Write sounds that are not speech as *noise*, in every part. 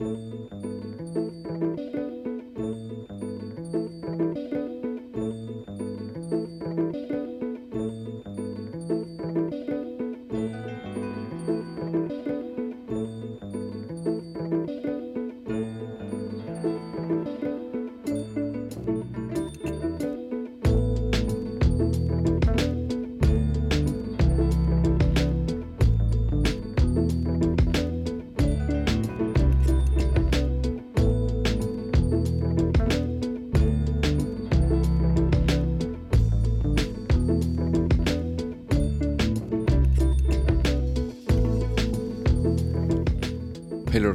Música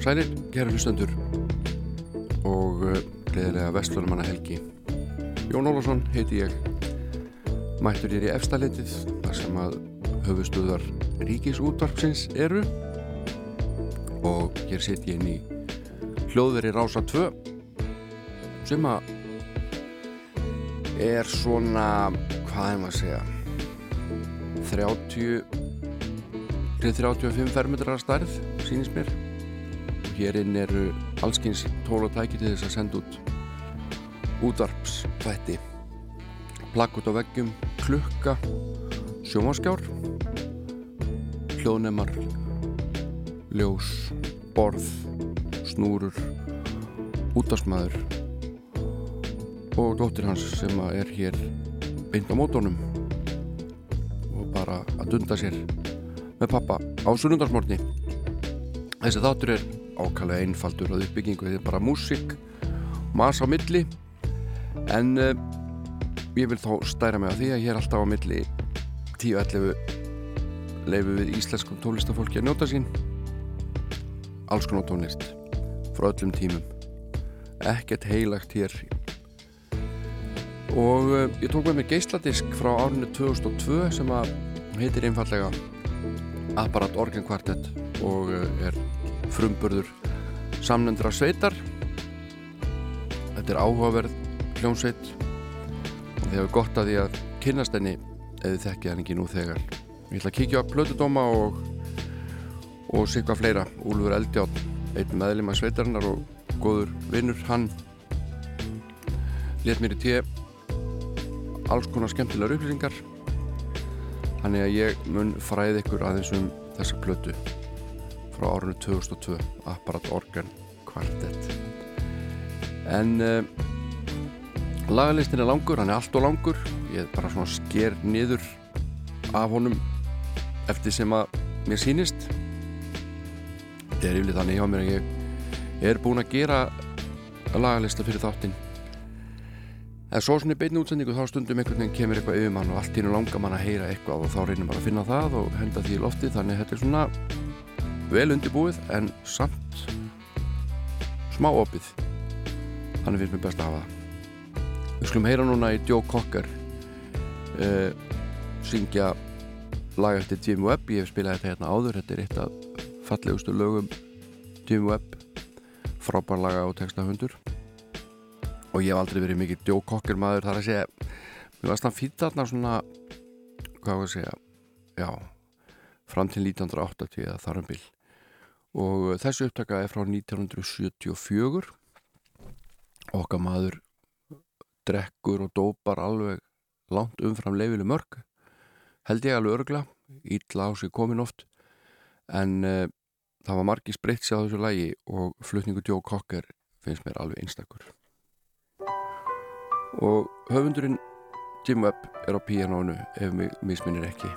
og sælir, gera hlustendur. Og uh, gleðilega vestlunumanna helgi. Jón Ólafsson heiti ég, mættur ég í efstaleitið þar sem að höfustuðar ríkisútvarpsins eru. Og hér sitt ég inn í hljóðveri Rása 2 sem að er svona, hvað er maður að segja, 30 til 35 fermetrar stærð, sínist mér hérinn eru allskynns tól og tæki til þess að senda út útvarpsvætti plakkut á veggjum klukka sjómaskjár hljóðnemar ljós borð snúrur útastmaður og dóttir hans sem er hér beint á mótónum og bara að dunda sér með pappa á sunnundarsmórni þessi þáttur er ákallega einfaldur að uppbyggingu þetta er bara músík, mas á milli. En uh, ég vil þá stæra mig að því að ég er alltaf á milli 10-11 leifu við íslenskum tólistafólki að njóta sín. Alls konar tónlist frá öllum tímum. Ekkert heilagt hér. Og uh, ég tók með mér geisladisk frá árinu 2002 sem að heitir einfallega Apparat Organ Quartet og uh, er frumburður samnendra sveitar. Þetta er áhugaverð hljómsveit. Og þið hefur gott að því að kynast henni eða þekkið hann ekki nú þegar. Ég ætla að kíkja á Plötudóma og og sikva fleira. Úlfur Eldjátt, einn meðlum að sveitarinnar og góður vinnur hann let mér í tíu alls konar skemmtilegar upplýsingar. Þannig að ég mun fræði ykkur aðeins um þessa plötu frá árunni 2002 Apparat Organ Quartet. En uh, lagalistin er langur, hann er allt og langur. Ég bara svona sker niður af honum eftir sem að mér sýnist. Þetta er yfirlega þannig hjá mér að ég er búin að gera lagalista fyrir þáttinn. En svo svona í beinu útsendingu þá stundum einhvern veginn kemur eitthvað yfir mann og allt í nú langar mann að heyra eitthvað og þá reynir maður að finna það og henda því í lofti þannig þetta er svona vel undirbúið en samt smá opið. Þannig finnst mér best að hafa það. Við skulum heyra núna í Joe Cocker uh, syngja lag eftir Jim Webb. Ég hef spilað þetta hérna áður þetta er eitt af fallegustu lögum Jim Webb. Frábær laga og textahundur. Og ég hef aldrei verið mikið Joe Cocker maður þar að segja. Mér varst hann fyrir þarna svona hvað var að segja já, fram til 1980 eða þar um bil. Og þessu upptaka er frá 1974 okkar maður drekkur og dópar alveg langt umfram leifileg mörg held ég alveg örgla ítla á sig komin oft. En uh, það var margi spreitt sér á þessu lægi og flutningu Joe Cocker finnst mér alveg einstakur. Og höfundurinn Jim Webb er á píanónu ef mig misminir ekki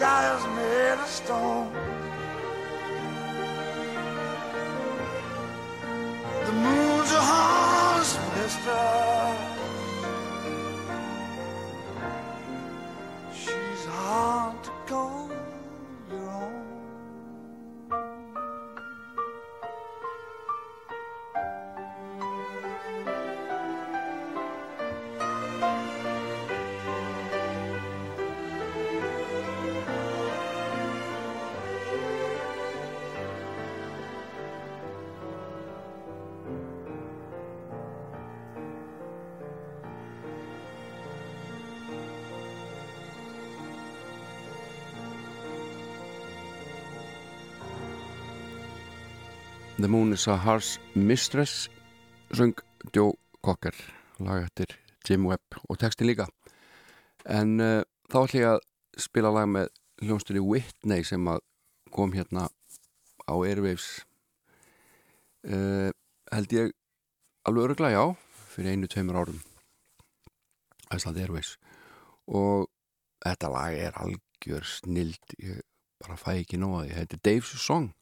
sky is made of stone. The Moon is a Harsh Mistress sung Joe Cocker lag eftir Jim Webb og textin líka. En uh, þá ætlum ég að spila lag með hljómsdurri Whitney sem að kom hérna á Airwaves. Uh, held ég alveg öruglega já fyrir einu, tveimur árum. Æslandi Airwaves. Og þetta lag er algjör snild ég bara fæ ekki nóða, ég heiti Dave's Song.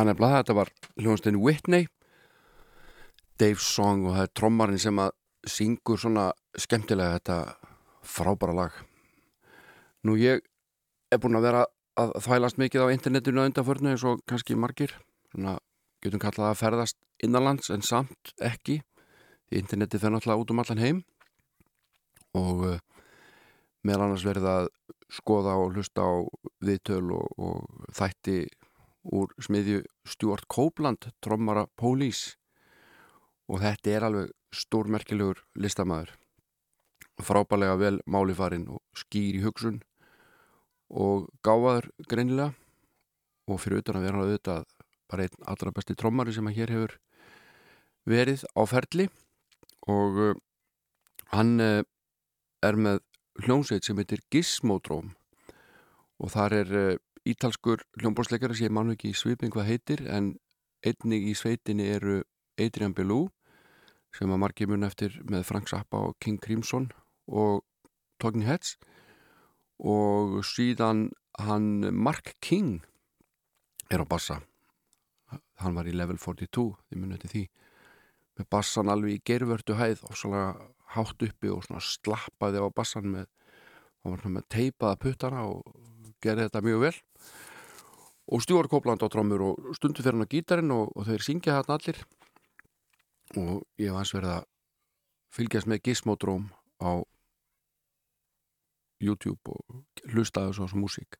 Að nefnilega þetta var hljónstinn Whitney. Dave Song og það er trommarinn sem að syngur svona skemmtilega þetta frábæra lag. Nú ég er búin að vera að þvælast mikið á internetinu að undanförnu eins og kannski margir. Svona getum kallað að ferðast innanlands en samt ekki. Því internetið fer náttúrulega út um allan heim. Og uh, meðal annars verið að skoða og hlusta á viðtöl og, og þætti úr smiðju Stuart Copeland trommara Police. Og þetta er alveg stórmerkilegur listamæður frábælega vel málifarinn og skýr í hugsun og gáfaður greinilega. Og fyrir utan að vera auðvitað bara einn allra besti trommari sem að hér hefur verið á ferli. Og uh, hann uh, er með hljómsveit sem heitir Gizmodrome og þar er uh, ítalskur hljómbórsleikari sem ég mann ekki í sviping hvað heitir en einnig í sveitinni eru Adrian Belew sem að margir mun eftir með Frank Zappa og King Crimson og Talking Heads og síðan hann Mark King er á bassa. Hann var í level 42 því mun eftir því. Með bassan alveg í gervördu hæð og svona hátt uppi og svona slappaði á bassan með, með teipaða puttana og gerði þetta mjög vel og Stjórn Kopland á trómur og stundu fyrir hann á gítarinn og, og þeir syngja þarna allir. Og ég var eins verið að fylgjast með Gizmodrome á YouTube og hlustaði svo sem músík.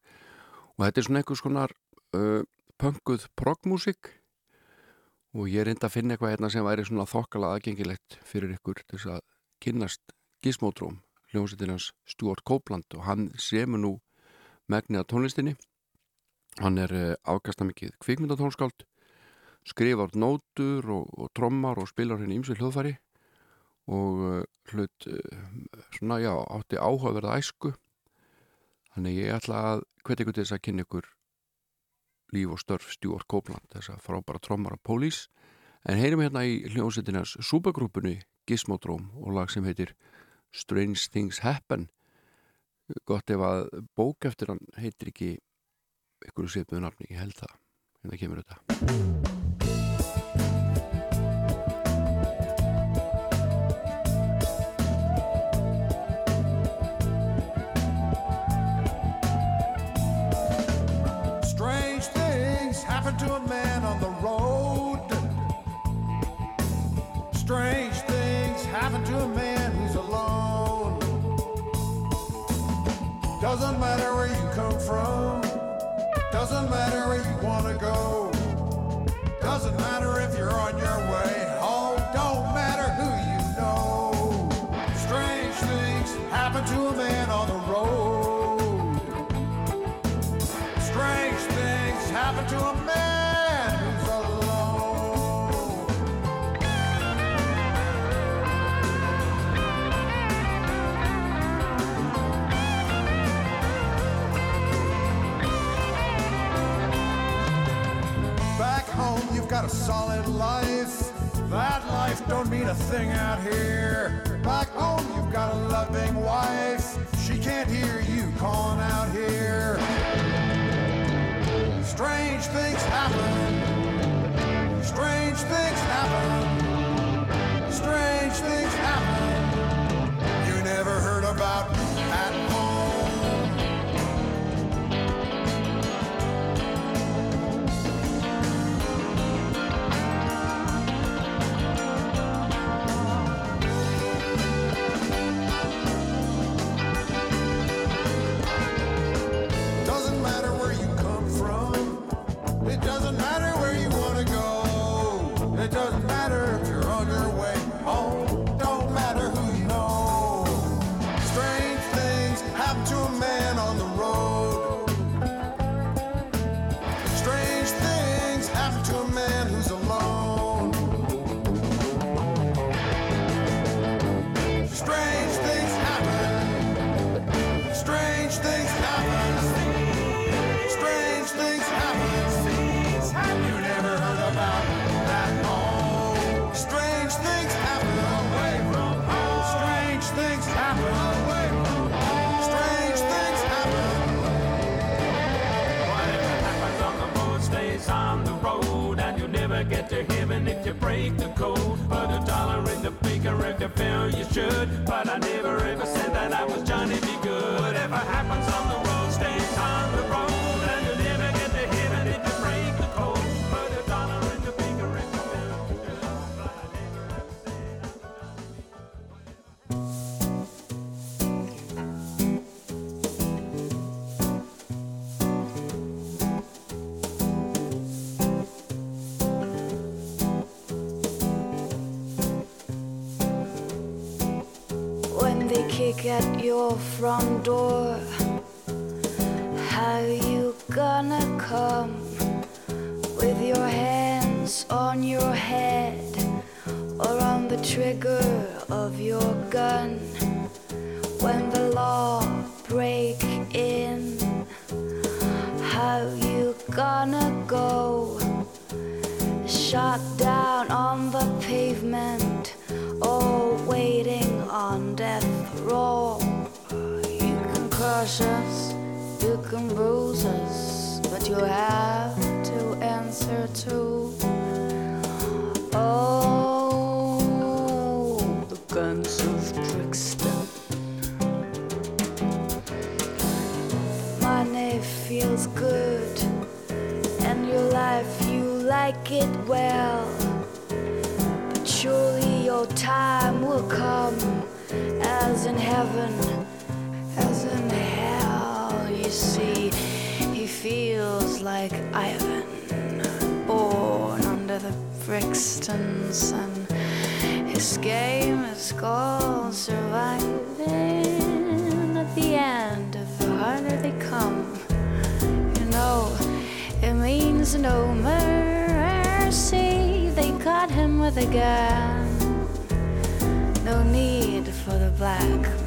Og þetta er svona einhvers konar uh, punkuð progmúsík og ég reyndi að finna eitthvað hérna sem væri svona þokkala aðgengilegt fyrir ykkur til þess að kynnast Gizmodrome hljómsveitinans Stuart Copeland. Og hann semur nú megnið að tónlistinni hann er uh, afkasta mikið kvikmyndatónskáld skrifar nótur og, og trommar og spilar henni ímsu hljóðfæri og uh, hlut uh, svona já, átti áhugaverða æsku. Þannig ég ætla að hvet ykkur til þess að kynna ykkur líf og störf Stuart Copeland þess að frábæra trommar af Police. En heyrim hérna í hljóðsettinars supergrúpunni Gizmodrome og lag sem heitir Strange Things Happen. Gott ef að bók eftir hann heitir ekki ykkur svipuðu nafni, ég held það hérna kemur þetta Strange things happen to a man on the road. Strange things happen to a man who's alone. Doesn't matter where you come from. Doesn't matter where you want to go. Doesn't matter if you're on your way. Oh, don't matter who you know. Strange things happen to a man on the road. Strange things happen to a man you've got a solid life. That life don't mean a thing out here. Back home, you've got a loving wife. She can't hear you calling out here. Strange things happen. Strange things happen. Strange things happen. You never heard about break the code. Put a dollar in the baker if you fail, you should. But I never ever at your front door. How you gonna come with your hands on your head or on the trigger? heaven as in hell. You see, he feels like Ivan, born under the Brixton sun. His game is called surviving. At the end of the harder they come, you know, it means no mercy. They caught him with a gun. No need for the black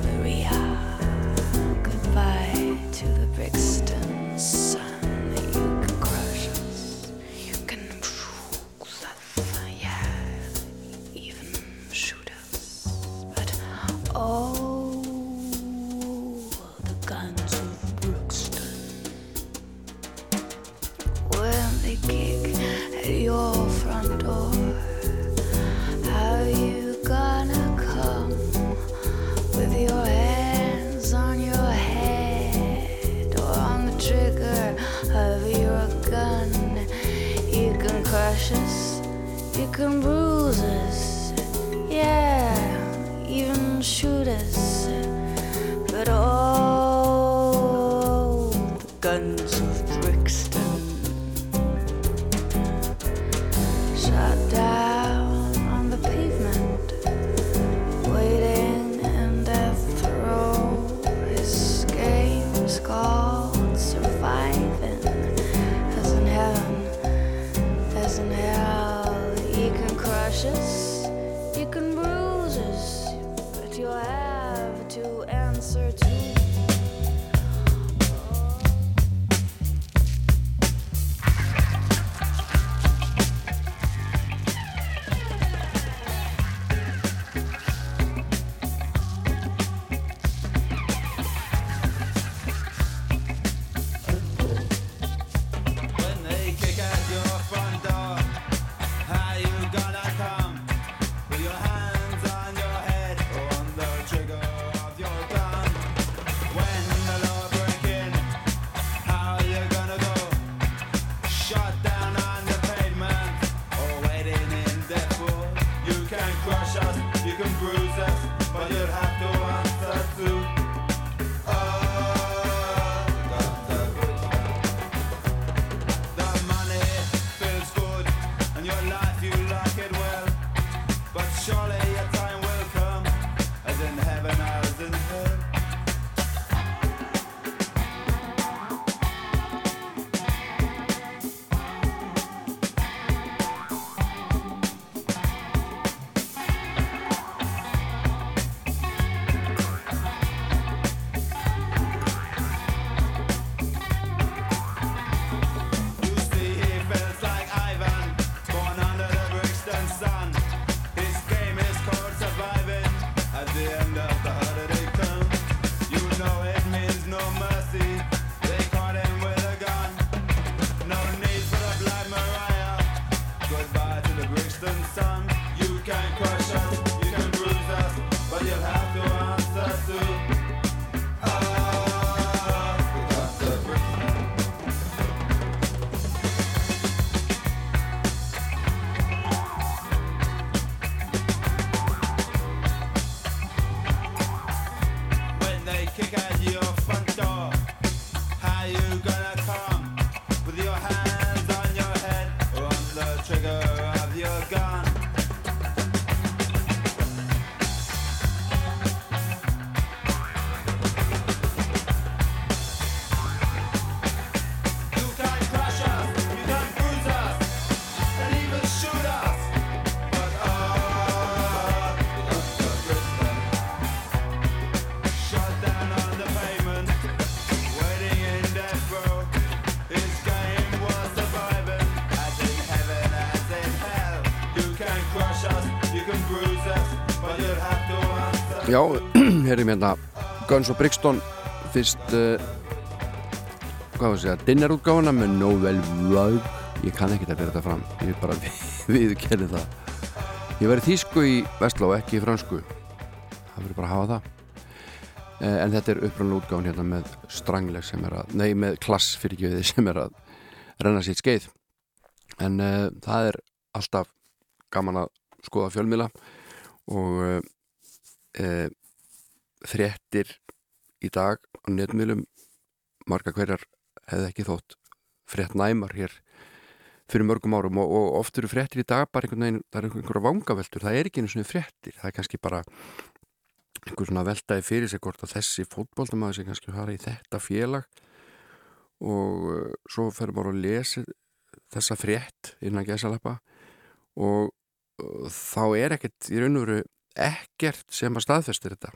Já, *clears throat* erum hérna Guns og Brixton fyrst uh, hvað var að segja, dinnerútgáfuna með Novel Vlog ég kann ekki að bera þetta fram ég bara *laughs* viðkenni það. Ég verið þýsku í Vestló, ekki í fransku. Það verður bara að hafa það. Eh, en þetta er upprannlega útgáfun hérna með strangleg sem er að, nei með klass fyrirgjöði *laughs* sem er að renna sitt skeið. En uh, það er alltaf gaman að skoða fjölmila og uh, uh, fréttir í dag á netmiðlum. Marga hverjar hefði ekki þótt frétt næmar hér fyrir mörgum árum. Og, og oft eru fréttir í dag bara einhvern veginn, það er einhverja vangaveltur. Það er ekki einu svona fréttir, það er kannski bara einhver svona veltaði fyrir sig hvort að þessi fótboltamaður sem kannski fara í þetta félag. Og uh, svo fer maður að lesa þessa frétt innan gesalappa. Og uh, þá er ekkert í raun og veru ekkert sem að staðfestir þetta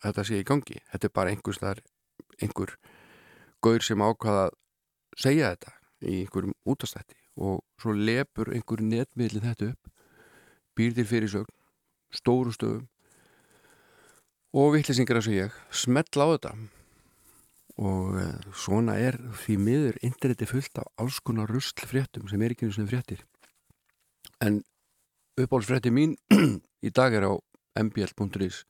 þetta sé í gangi, þetta er bara einhver staðar, einhver gaur sem ákvaða að segja þetta í einhverjum útastætti og svo lepur einhver netmiðli þetta upp býr til fyrirsögn stóru stöðum og vittlisingar eins og ég smetla á þetta. Og uh, svona er því miður interneti fullt af alls konar rusl fréttum sem er ekki einu svona fréttir. En uppáhaldsfrétti mín *clears throat* í dag er á mbl.is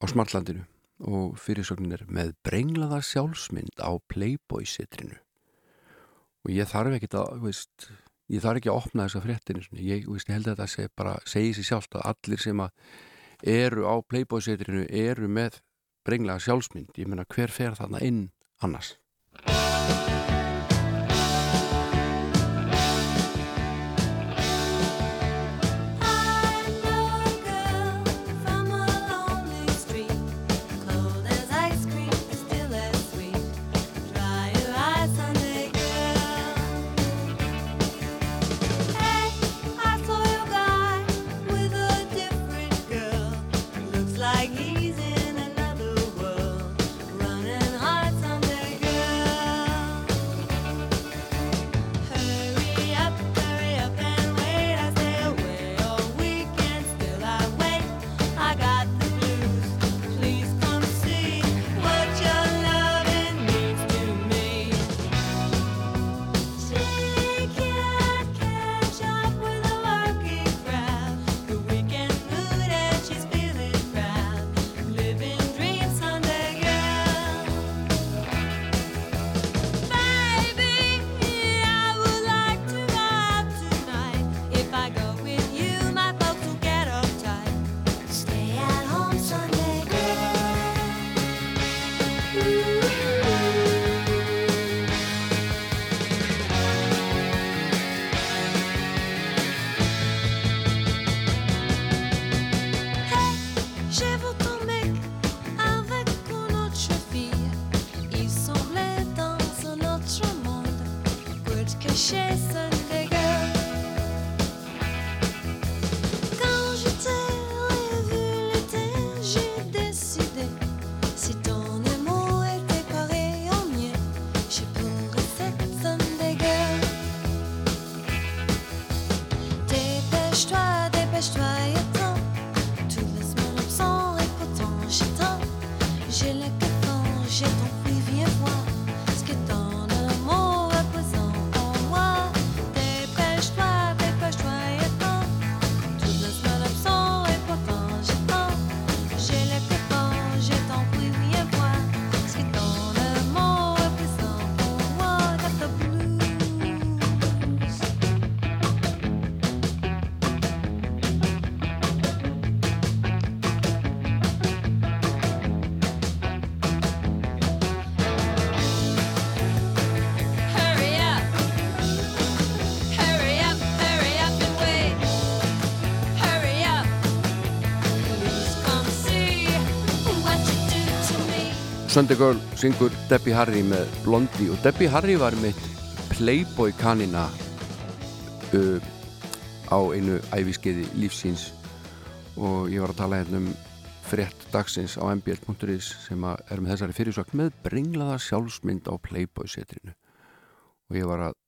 á smartlandinu og fyrirsögnin er með brenglaða sjálfsmynd á Playboy-setrinu og ég þarf ekki að veist, ég þarf ekki að opna þessa fréttinu ég, veist, held að þetta segi, bara segi sér sjálft að allir sem að eru á Playboy-setrinu eru með brenglaða sjálfsmynd. Ég meina hver fer þarna inn annars Sunday Girl syngur Debbie Harry með Blondie og Debbie Harry var mitt Playboy kanina uh, á einu æfiskeiði lífsíns og ég var að tala hérna um frétt dagsins á mbl.is sem er með þessari fyrirsögn með bringlaða sjálfsmynd á Playboy setrinu. Og ég var að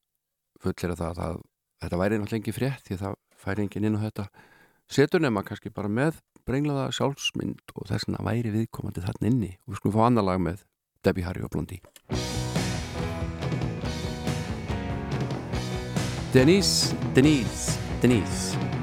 fullera það að þetta væri náttúrulega ekki frétt því að það færi enginn inn á þetta setur nema kannski bara með brenglaða sjálfsmynd og þess vegna væri viðkomandi þarna inni. Og við skulum fá annar lag með Debbie Harry og Blondie. Denise, Denise, Denise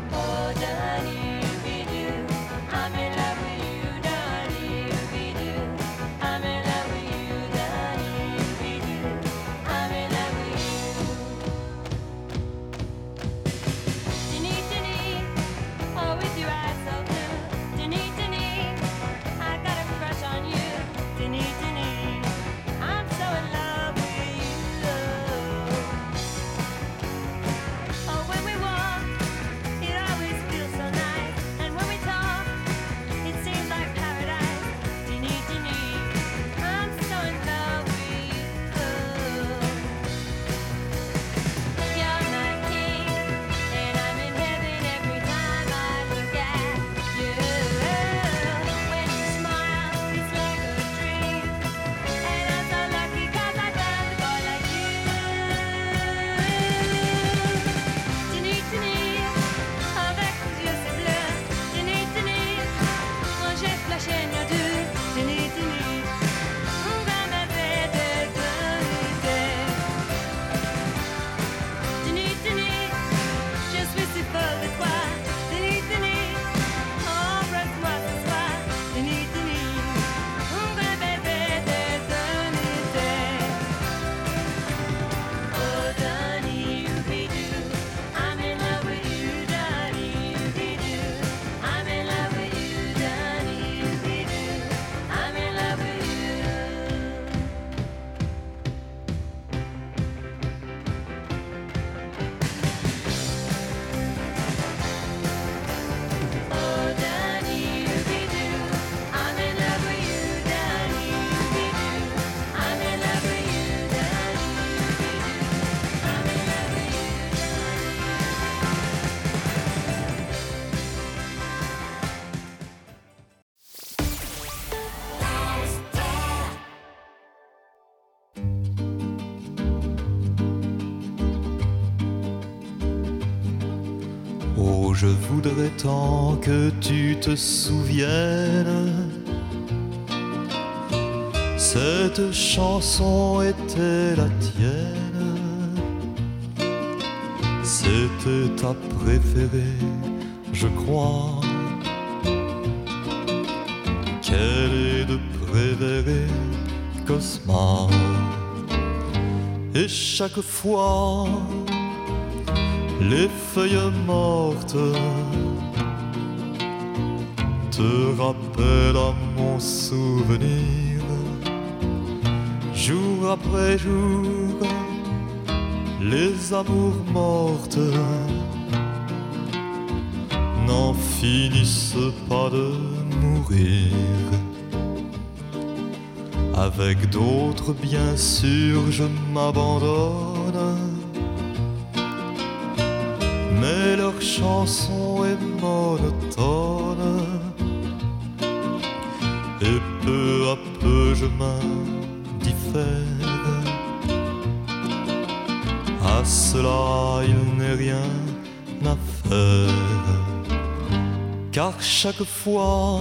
tant que tu te souviennes. Cette chanson était la tienne. C'était ta préférée, je crois. Quelle est de préférée, Cosma. Et chaque fois les feuilles mortes te rappellent à mon souvenir, jour après jour, les amours mortes n'en finissent pas de mourir. Avec d'autres, bien sûr, je m'abandonne mais leur chanson est monotone. À cela il n'est rien à faire. Car chaque fois,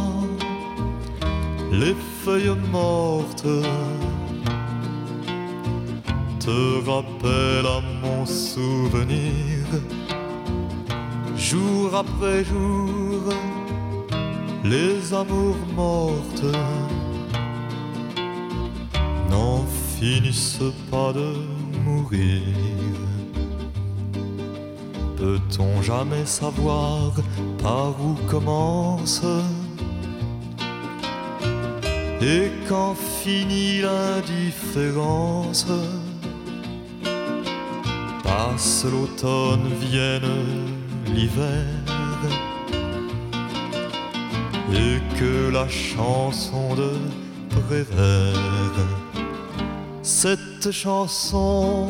les feuilles mortes te rappellent à mon souvenir jour après jour, les amours mortes n'en finissent pas de mourir. Peut-on jamais savoir par où commence? Et quand finit l'indifférence? Passe l'automne, vienne l'hiver et que la chanson de prévert. Cette chanson,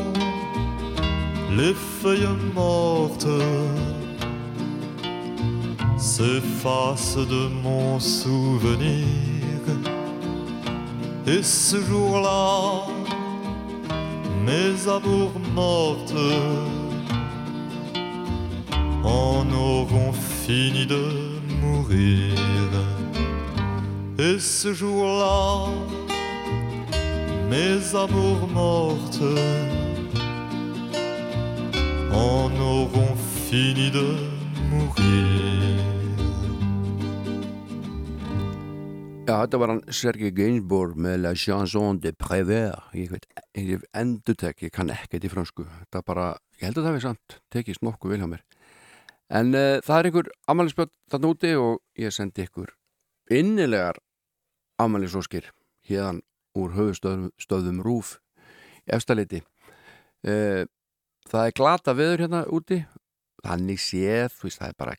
les feuilles mortes s'effacent de mon souvenir. Et ce jour-là, mes amours mortes en auront fini de mourir. Et ce jour-là, mes amours mortes en auront fini de mourir. Já, þetta var hann Sergei Gainsbourg með La Chanson de Prévert ég veit, ég endur tek, ég kann ekkert í fransku þetta bara, ég held að það við samt tekist nokkuð vil hjá mér. En uh, það er einhver ammælisbjörn þarna úti og ég sendi ykkur innilegar ammælisóskir hérðan úr höfustöðum Rúf efstaleiti uh, það er glata veður hérna úti þannig séð, veist, það er bara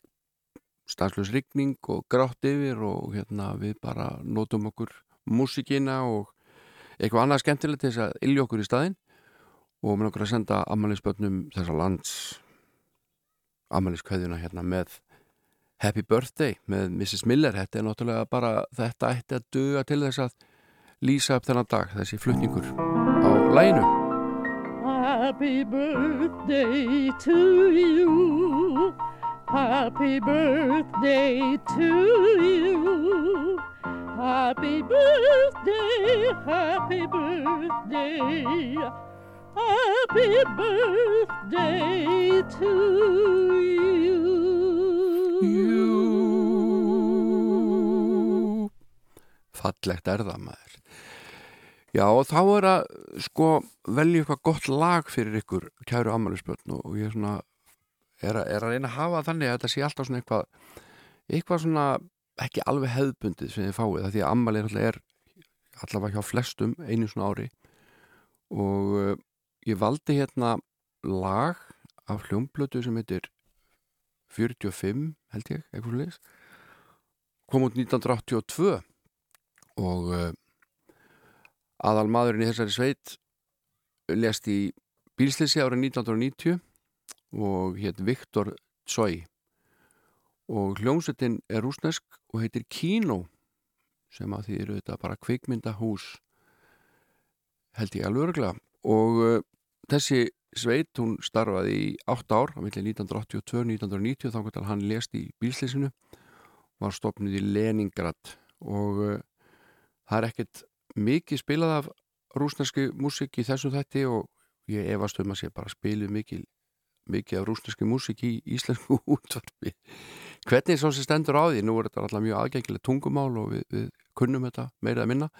stanslös rigning og grátt yfir og hérna við bara notum okkur músikina og eitthvað annað skemmtilegt til þess að ilja okkur í staðinn og mér okkur að senda ammælisbönnum þessar lands ammæliskveðjuna hérna með Happy Birthday með Mrs. Miller þetta er náttúrulega bara, þetta ætti að duga til þess að lýsa upp þennan dag þessi flutningur á læginu Happy birthday to you. Happy birthday to you. Happy birthday, happy birthday. Happy birthday to you. fallegt er það maður Já og þá er að sko velja eitthvað gott lag fyrir ykkur kæru ammælisbjörn og ég svona er að, er að reyna að hafa þannig að þetta sé alltaf svona eitthvað eitthvað svona ekki alveg hefðbundið sem þið fáið það því að ammælið alltaf er allavega hjá flestum einu svona ári. Og uh, ég valdi hérna lag af hljómblötu sem heitir 45 held ég, eitthvað leis kom út 1982 og aðal maðurinn í þessari sveit lest í bílslýsi árið 1990 og hétt Viktor Tsoi. Og hljómsveitin er rúsnesk og heitir Kino sem að því eru þetta bara kvikmyndahús held ég alveg örgla og uh, þessi sveit hún starfaði í 8 ár á milli 1982-1990 þá hvernig hann lest í bílslýsinu var stopnud í Leningrad. Og uh, það er ekkert mikið spilað af rúsneski músik í þessum þætti og ég efast um að sé bara spiluð mikið, mikið af rúsneski músik í íslensku *laughs* útvarpi. Hvernig svo sem stendur á því nú er þetta alltaf mjög aðgengileg tungumál og við, við kunnum þetta meira að minna.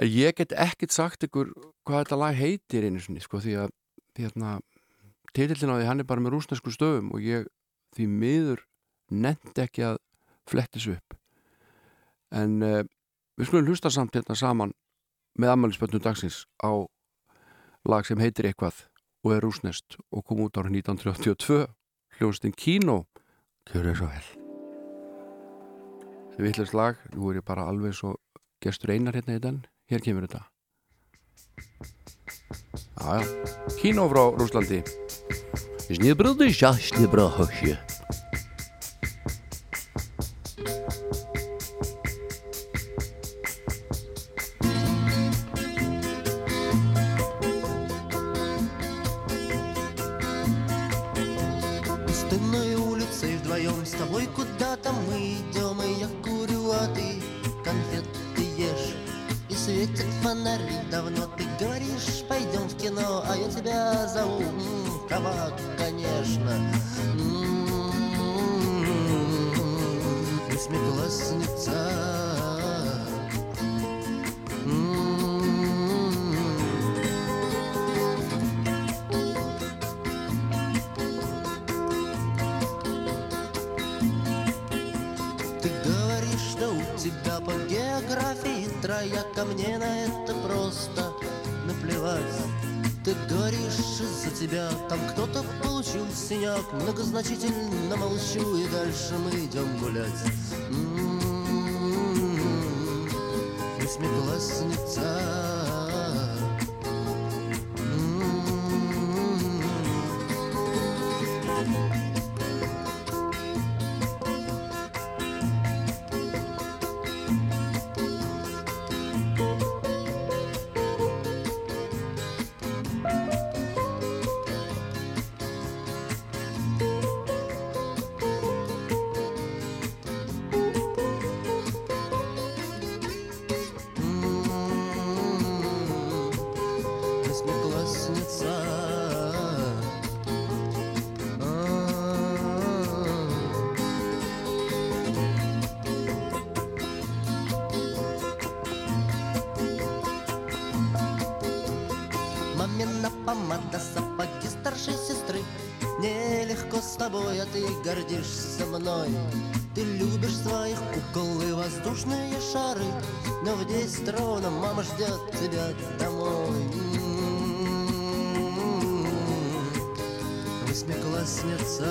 En ég get ekkert sagt ykkur hvað þetta lag heitir einu sinni sko því að hérna, titillin á því hann er bara með rúsnesku stöfum og ég því miður nefndi ekki að flettis upp. En uh, við skulum hlusta samt hérna saman með ammælisböndum dagsins á lag sem heitir eitthvað og er rúsnest og kom út árið 1982 hljóðustinn Kino. Kjörðu svo vel. Sem villast lag, nú er ég bara alveg svo gestur einar hérna í den hér kemur þetta. Jájá, Kino frá Rúslandi Snibbröðu sjásnibröðu Пустынной улицей вдвоем с тобой куда-то мы идем, и я курю, а ты конфеты ешь. И светят фонари давно, ты говоришь, пойдем в кино, а я тебя зову, м, кабак, конечно. М, Восьмиклассница. я ко мне на это просто наплевать. Ты говоришь, из-за тебя там кто-то получил синяк Многозначительно молчу, и дальше мы идем гулять. Восьмиклассница. гордишься мной. Ты любишь своих кукол и воздушные шары. Но в десять ровно мама ждет тебя домой. Восьмиклассница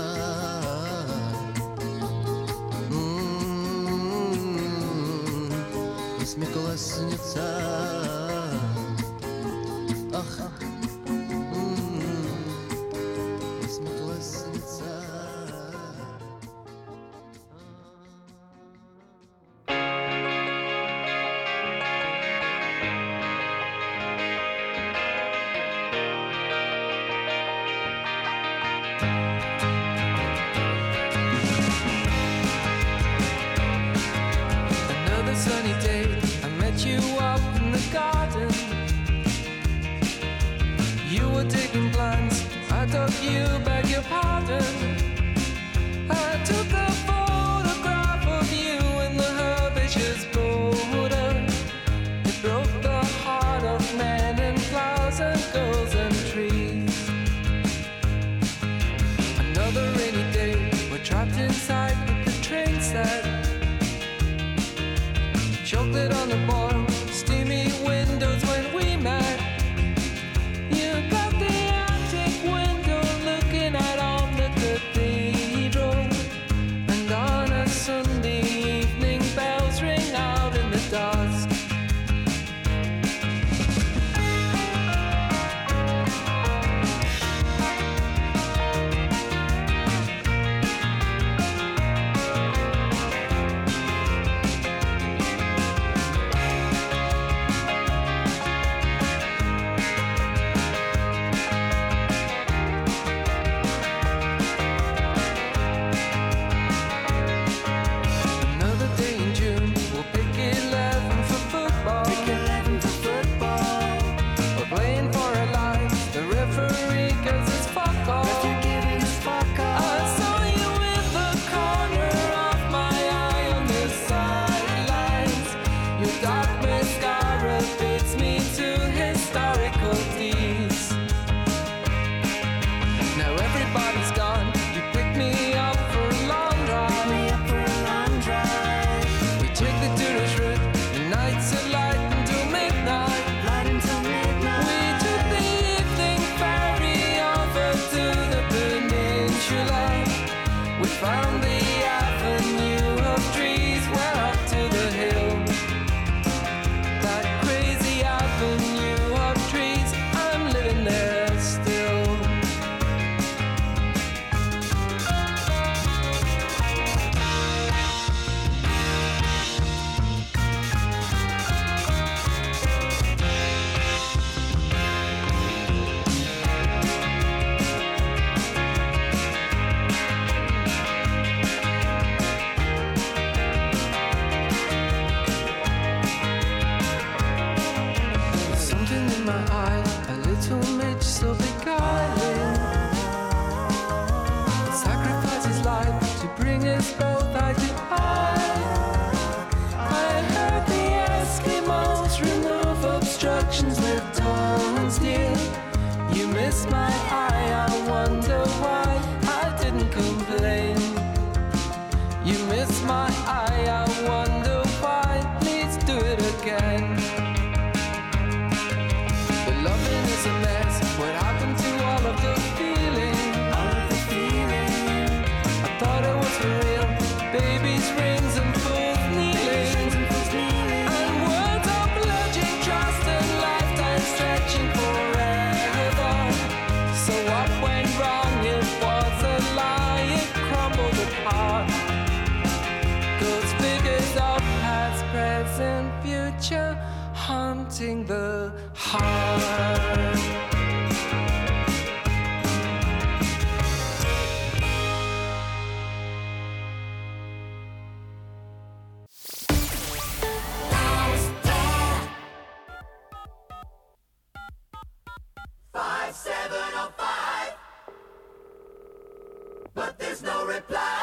Восьмиклассница by 705. But there's no reply.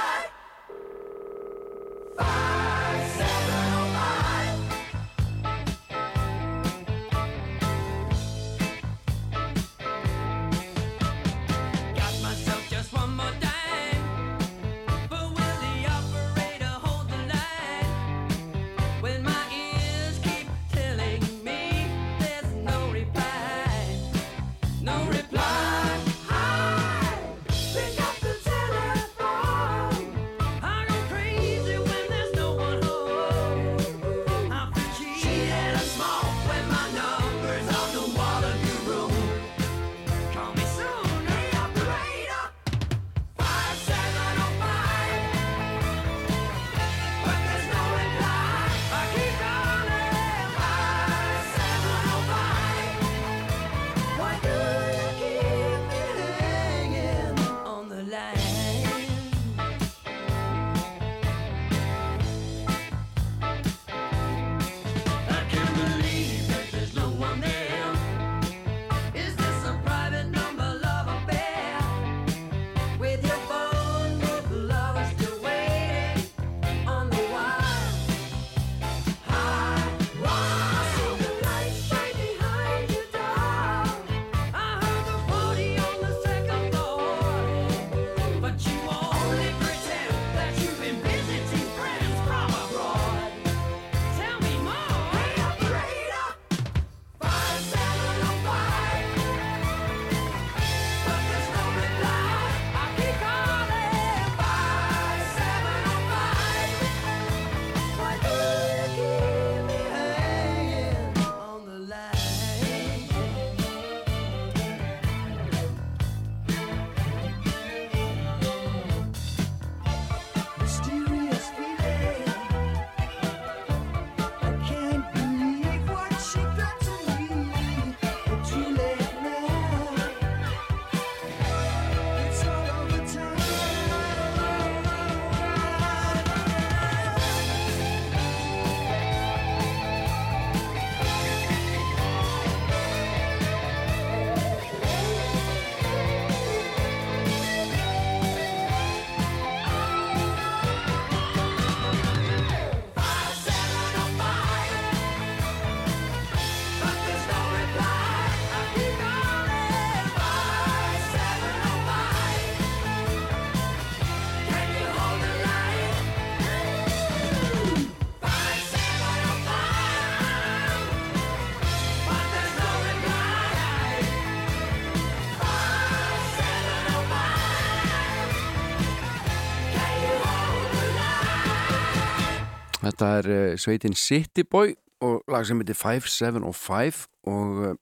Þetta er uh, sveitin City Boy og lag sem heitir 5705 og uh,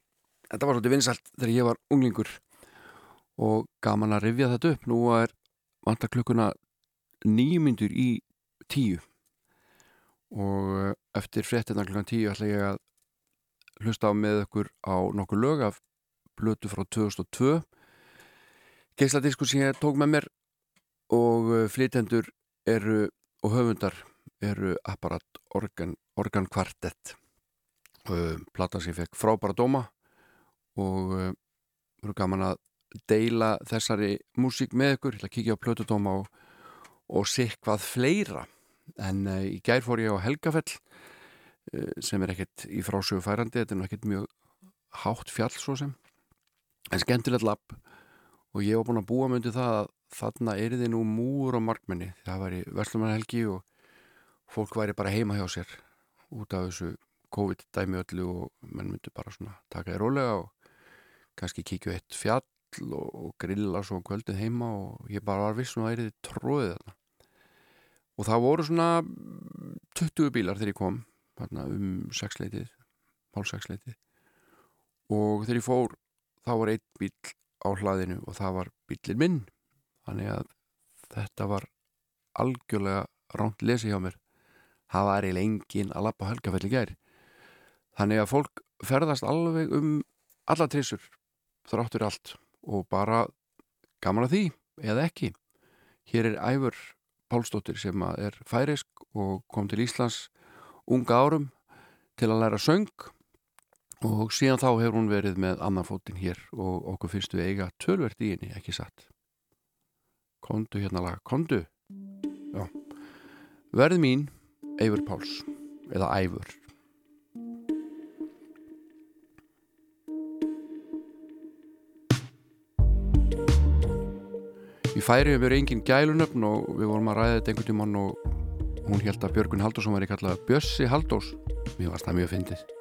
þetta var svolítið vinsalt þegar ég var unglingur og gaman að rifja þetta upp. Nú er vantar klukkuna nýju myndur í tíu og uh, eftir fréttina klukkan tíu ætla ég að hlusta á með ykkur á nokkur lög af blötu frá 2002 geisladisku sem ég tók með mér og flytendur eru og höfundar eru apparat organ, organ kvartett uh, plata sem fekk frábæra dóma og voru gaman að deila þessari músík með ykkur, að kíkja á plötudóma og, og sikk hvað fleira. En í gær fór ég á Helgafell sem er ekkert í frásögu færandi, þetta er nú ekkert mjög hátt fjall svo sem. En skemmtilegt lapp og ég var búin að búa myndi það að þarna er þið nú múur á markmenni. Það væri Veslumannahelgi og fólk væri bara heima hjá sér út af þessu COVID-dæmi öllu og menn myndi bara svona taka þér rólega og kannski kíkja eitt fjall og, og grilla svo um kvöldið heima og ég bara var viss og það er þið tróðið þarna. Og það voru svona 20 bílar þegar ég kom um sexleitið hálf sexleitið og þegar ég fór þá var einn bíl á hlaðinu og það var bílinn minn. Þannig að þetta var algjörlega ránt lesi hjá mér það var eiginlega engin að lappa helgafell í gær. Þannig að fólk ferðast alveg um alla trissur þráttur allt og bara gaman að því eða ekki. Hér er Æfur Pálsdóttir sem er færisk og kom til Íslands unga árum til að læra söng og síðan þá hefur hún verið með annan fótinn hér og okkur við eiga tölvert í henni, ekki satt? Kondu hérna lag, kondu Já. Verð mín, Eifur Páls eða Æfur Í færi hefur engin gælunöfn og við vorum að ræða þetta einhvern tímann og hún held að Björgun Halldórsson væri kallað Bjössi Halldórs. Mér varst það mjög fyndið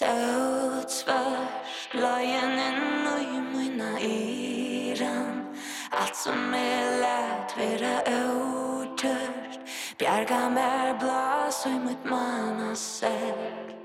Søt svart Løyen inn og i mynda iran Allt som er lært vera åtørt Bjerga mer blas og i mitt manna sekk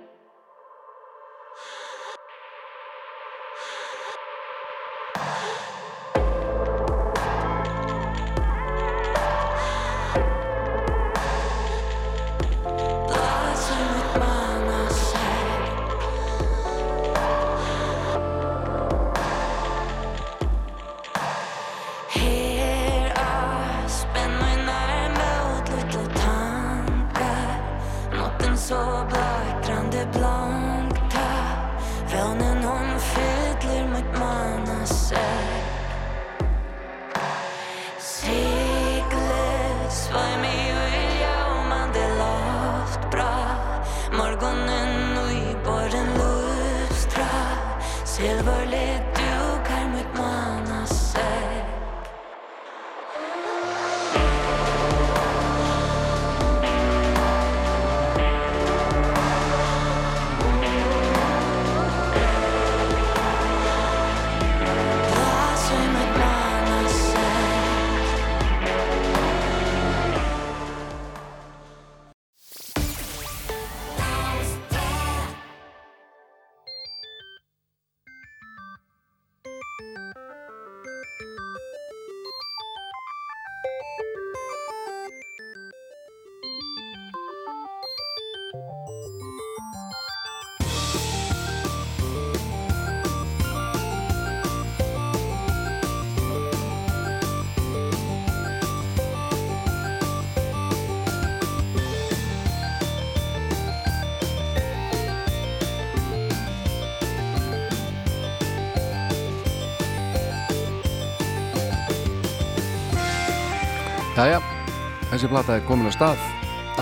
þessi plata er komin að stað.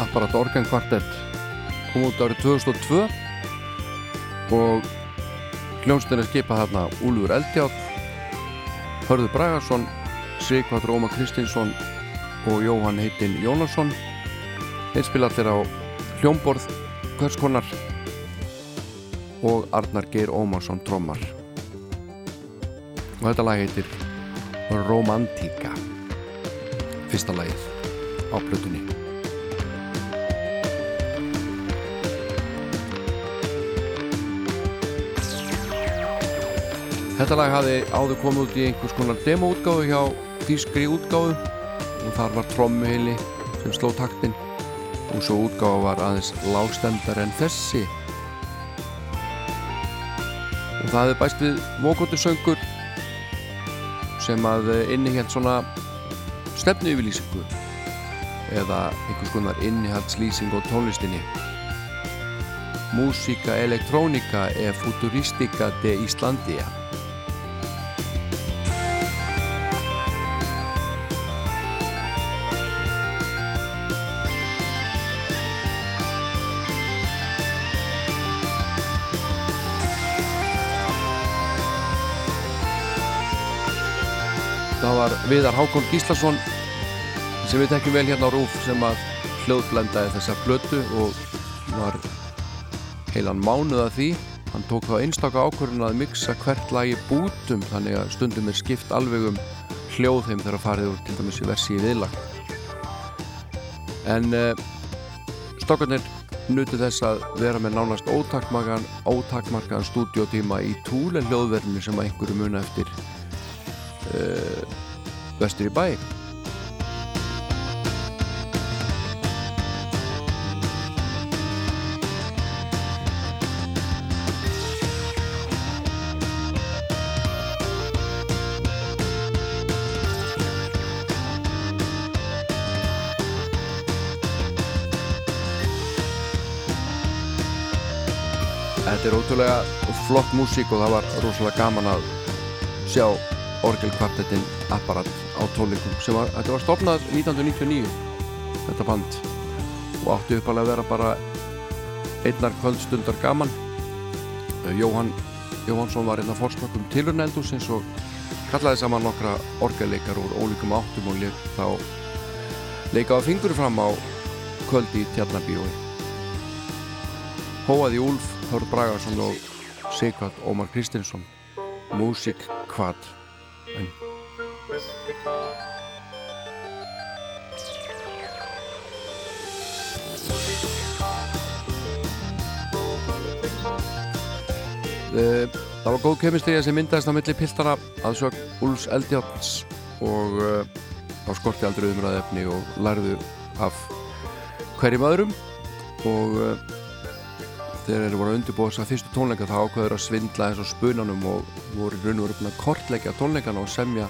Apparat Organ Quartet. Kom út árið 2002 og hljónstin er skipað þarna Úlfur Eldjátt Hörður Bragarsson Sigvartur Ómar Kristinsson og Jóhann heitinn Jónasson. Allir á hljómborð hvers konar. Og Arnar Geir Ómarsson trommar. Og þetta lag heitir Romantika. Fyrsta lagið á plötunni. Þetta lag hafði áður komið út í einhvers konar demoútgáfu hjá þýskri útgáfu og þar var trommuheili sem sló taktinn og svo útgáfa var aðeins lágstendar en þessi. Og það hefði bæst við vókóttu söngur sem að innihjalt svona stefnu yfirlýsingu eða einhvers konar innihaldslýsing á tónlistinni. Músika elektrónika er futuristika de Íslandia Það var Viðar Hákon Gíslason sem við tekjum vel hérna á Rúf sem að hljóðblendaði þessa blötu og var heilan mánuð að því. Hann tók þá einstaka ákvörðun að mixa hvert lagi bútum þannig að stundum er skipt alveg um hljóð þeim þegar farið úr til dæmis í versi í viðlag. En uh, stokkarnir nutu þess að vera með nánast ótakmarkaðan ótakmarkaðan stúdiotíma í túl en hljóðverðinu sem að einhverju muna eftir uh, vestur í bæ ótrúlega flott músík og það var rosalega gaman að sjá orgelkvartettin apparat á tónleikum sem var, þetta var stopnað 1999 þetta band. Og átti uppalega að vera bara einnar kvöldstundar gaman. Jóhann Jóhannsson var einna fórsmökkum tilurneldusins og kallaði saman nokkra orgelleikar úr ólíkum áttum og leik þá leikaði fingur fram á kvöldi í Tjarnabíói Hóaði Úlf, Hörð Bragarsson og Sigvard Ómar Kristinsson. Músik hvað? En Eh, Það var góð kemistrija sem myndaðist á milli piltana að sög Úls Eldjáts og uh, á skorti aldrei umræði efni og lærðu af hverjum öðrum. Og uh, þegar þeir voru að undirbúa þess að fyrstu tónleika þá ákveður að svindla eins og spunanum og voru raun og veru búin að kortleggja tónleikana og semja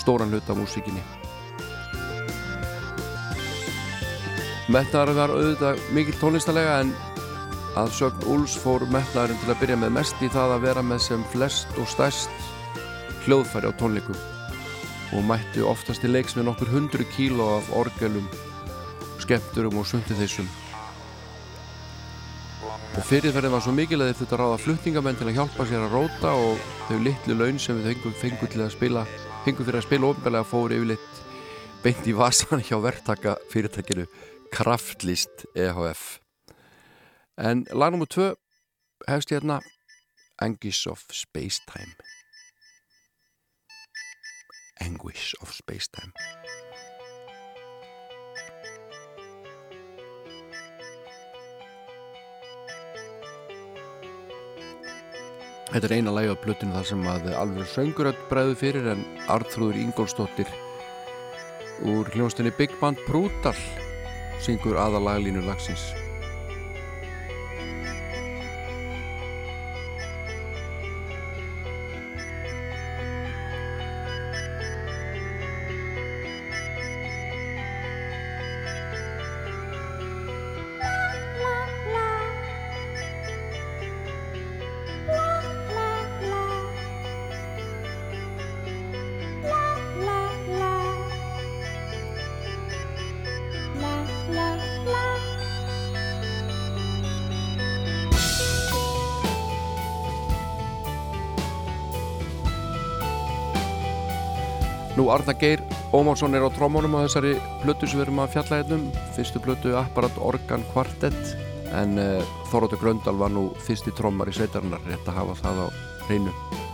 stóran hluta af músíkinni. Metnaðar var auðvitað mikil tónlistalega en að sögn Úls fór metnaðurinn til að byrja með mest í það að vera með sem flest og stærst hljóðfæri á tónleikum. Og mætti oftast í leiks með nokkur hundru kíló af orgelum, skemmturum og sundiþeysum og fyrirferðin var svo mikil að þeir þurfti að ráða fluttingamenn til að hjálpa sér að róta og þau litlu laun sem við fengum, fengum til að spila fengum fyrir að spila ofinbælega fór yfirleitt beint í vasan hjá verktaka fyrirtækinu Kraftlist EHF En lag nr. 2 hefst hérna Anguish of Spacetime Anguish of Spacetime Þetta er eina lagi á plötinu þar sem að alveg sönguröld bregðu fyrir en Arþrúður Ingólfsdóttir úr hljónstinni Big Band Brutal syngur aða laglínu lagsins Arna Geir Ómarsson er á trómónum á þessari plötu sem við erum að fjalla einnum fyrstu plötu Apparat Organ Quartet. En uh, Þorróttur Gröndal var nú fyrsti trómar í sveitarinnar rétt að hafa það á hreinu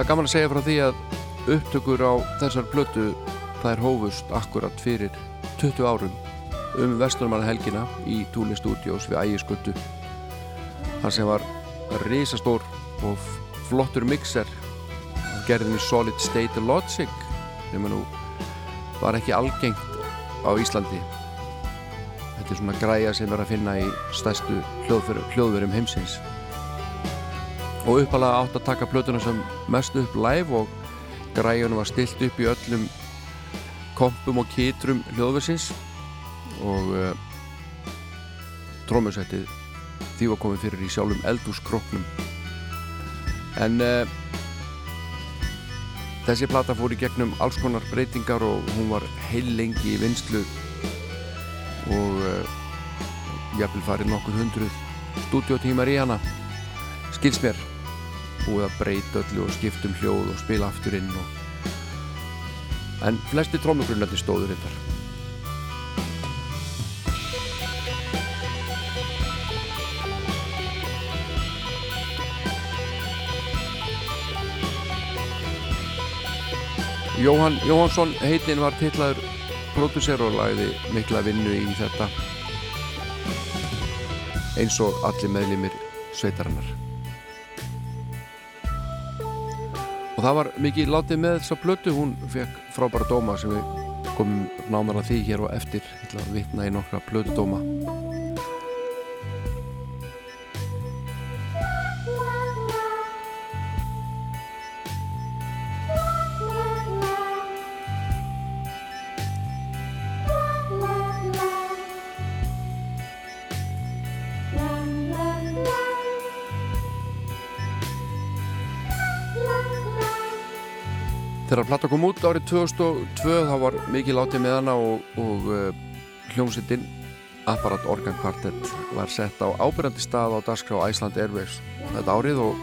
það er gaman að segja frá því að upptökur á þessar plötu þær hófust akkurat fyrir 20 árum um Vesturmanna helgina í Túli Studios við Ægisgötu. Þar sem var risastór og flottur mixer gerðin í Solid State Logic sem nú var ekki algengt á Íslandi. Þetta er svona græja sem er að finna í stærstu hljóðverum heimsins og uppalega átt að taka plötuna sem mest upp live og græjunum var stilt upp í öllum kompum og kitrum hljóðversins. Og uh, trómusettið því var komið fyrir í sjálfum eldúskroknum en uh, þessi plata fór í gegnum alls konar breytingar og hún var heil lengi í vinslu og uh, jafnvel farið nokkur hundruð stúdiotímar í hana. Skils mér búið að breyta öllu og skiptum hljóð og spila aftur inn og... en flesti trómugrunnandi stóður hittar Jóhann Jóhannsson heitinn var tillaður pródusser og lagði mikla vinnu í þetta eins og allir meðlimir sveitarinnar og það var mikið látið með þessa plötu. Hún fekk frábæra dóma sem við komum nánar að því hér og eftir. Til að vitna í nokkra plötu dóma Þegar platta kom út árið 2002 þá var mikið látið með hana og, og uh, hljómsittin Apparat Organ Quartet var sett á ábyrjandi stað á Darskrá Æsland Airways þetta árið og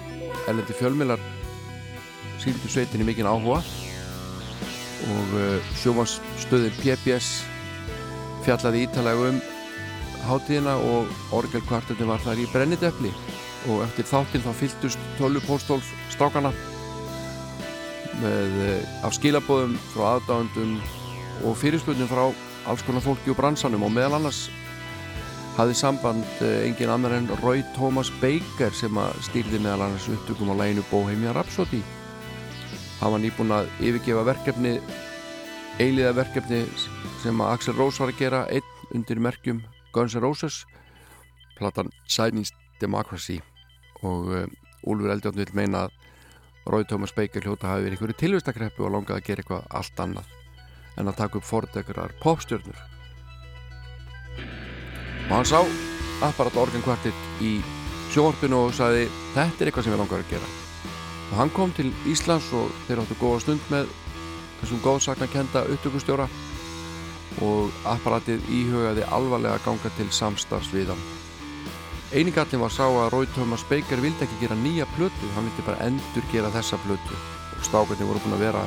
elendi fjölmilar síndu sveitinni mikinn áhuga og uh, sjómanstöðin PBS fjallaði ítalega um hátíðina og orgelkvartetin var þar í brennidepli og eftir þáttinn þá fylgdust 12 póstólf strákana með uh, af skilabóðum frá aðdáðundum og fyrirspöndum frá alls konar fólki og bransanum og meðal annars hafði samband uh, engin annar en Roy Thomas Baker sem að stýrði meðal annars upptökum á læginu Bohemian Rhapsody. Hann var nýbúin að yfirgefa verkefni eiliða verkefni sem að Axel Rose var að gera einn undir merkjum Guns N' Roses platan Chinese Democracy. Og uh, Úlfur Eldjón vil meina að Roy Thomas Baker hljóta hafi verið einhverju tilvistakreppu og langaði að gera eitthvað allt annað en að taka upp fordekrar popstjörnur. Og hann sá apparat organkvartitt í sjóorpinu og sagði þetta er eitthvað sem ég langar að gera. Og hann kom til Íslands og þeir áttu góða stund með þessum góðsaknakenda upptökustjóra og apparatið íhugaði alvarlega að ganga til samstarfs við hann Einingallin var sá að Roy Thomas Baker vildi ekki gera nýja plötu, hann vildi bara endur gera þessa plötu. Og stákarnir voru búin að vera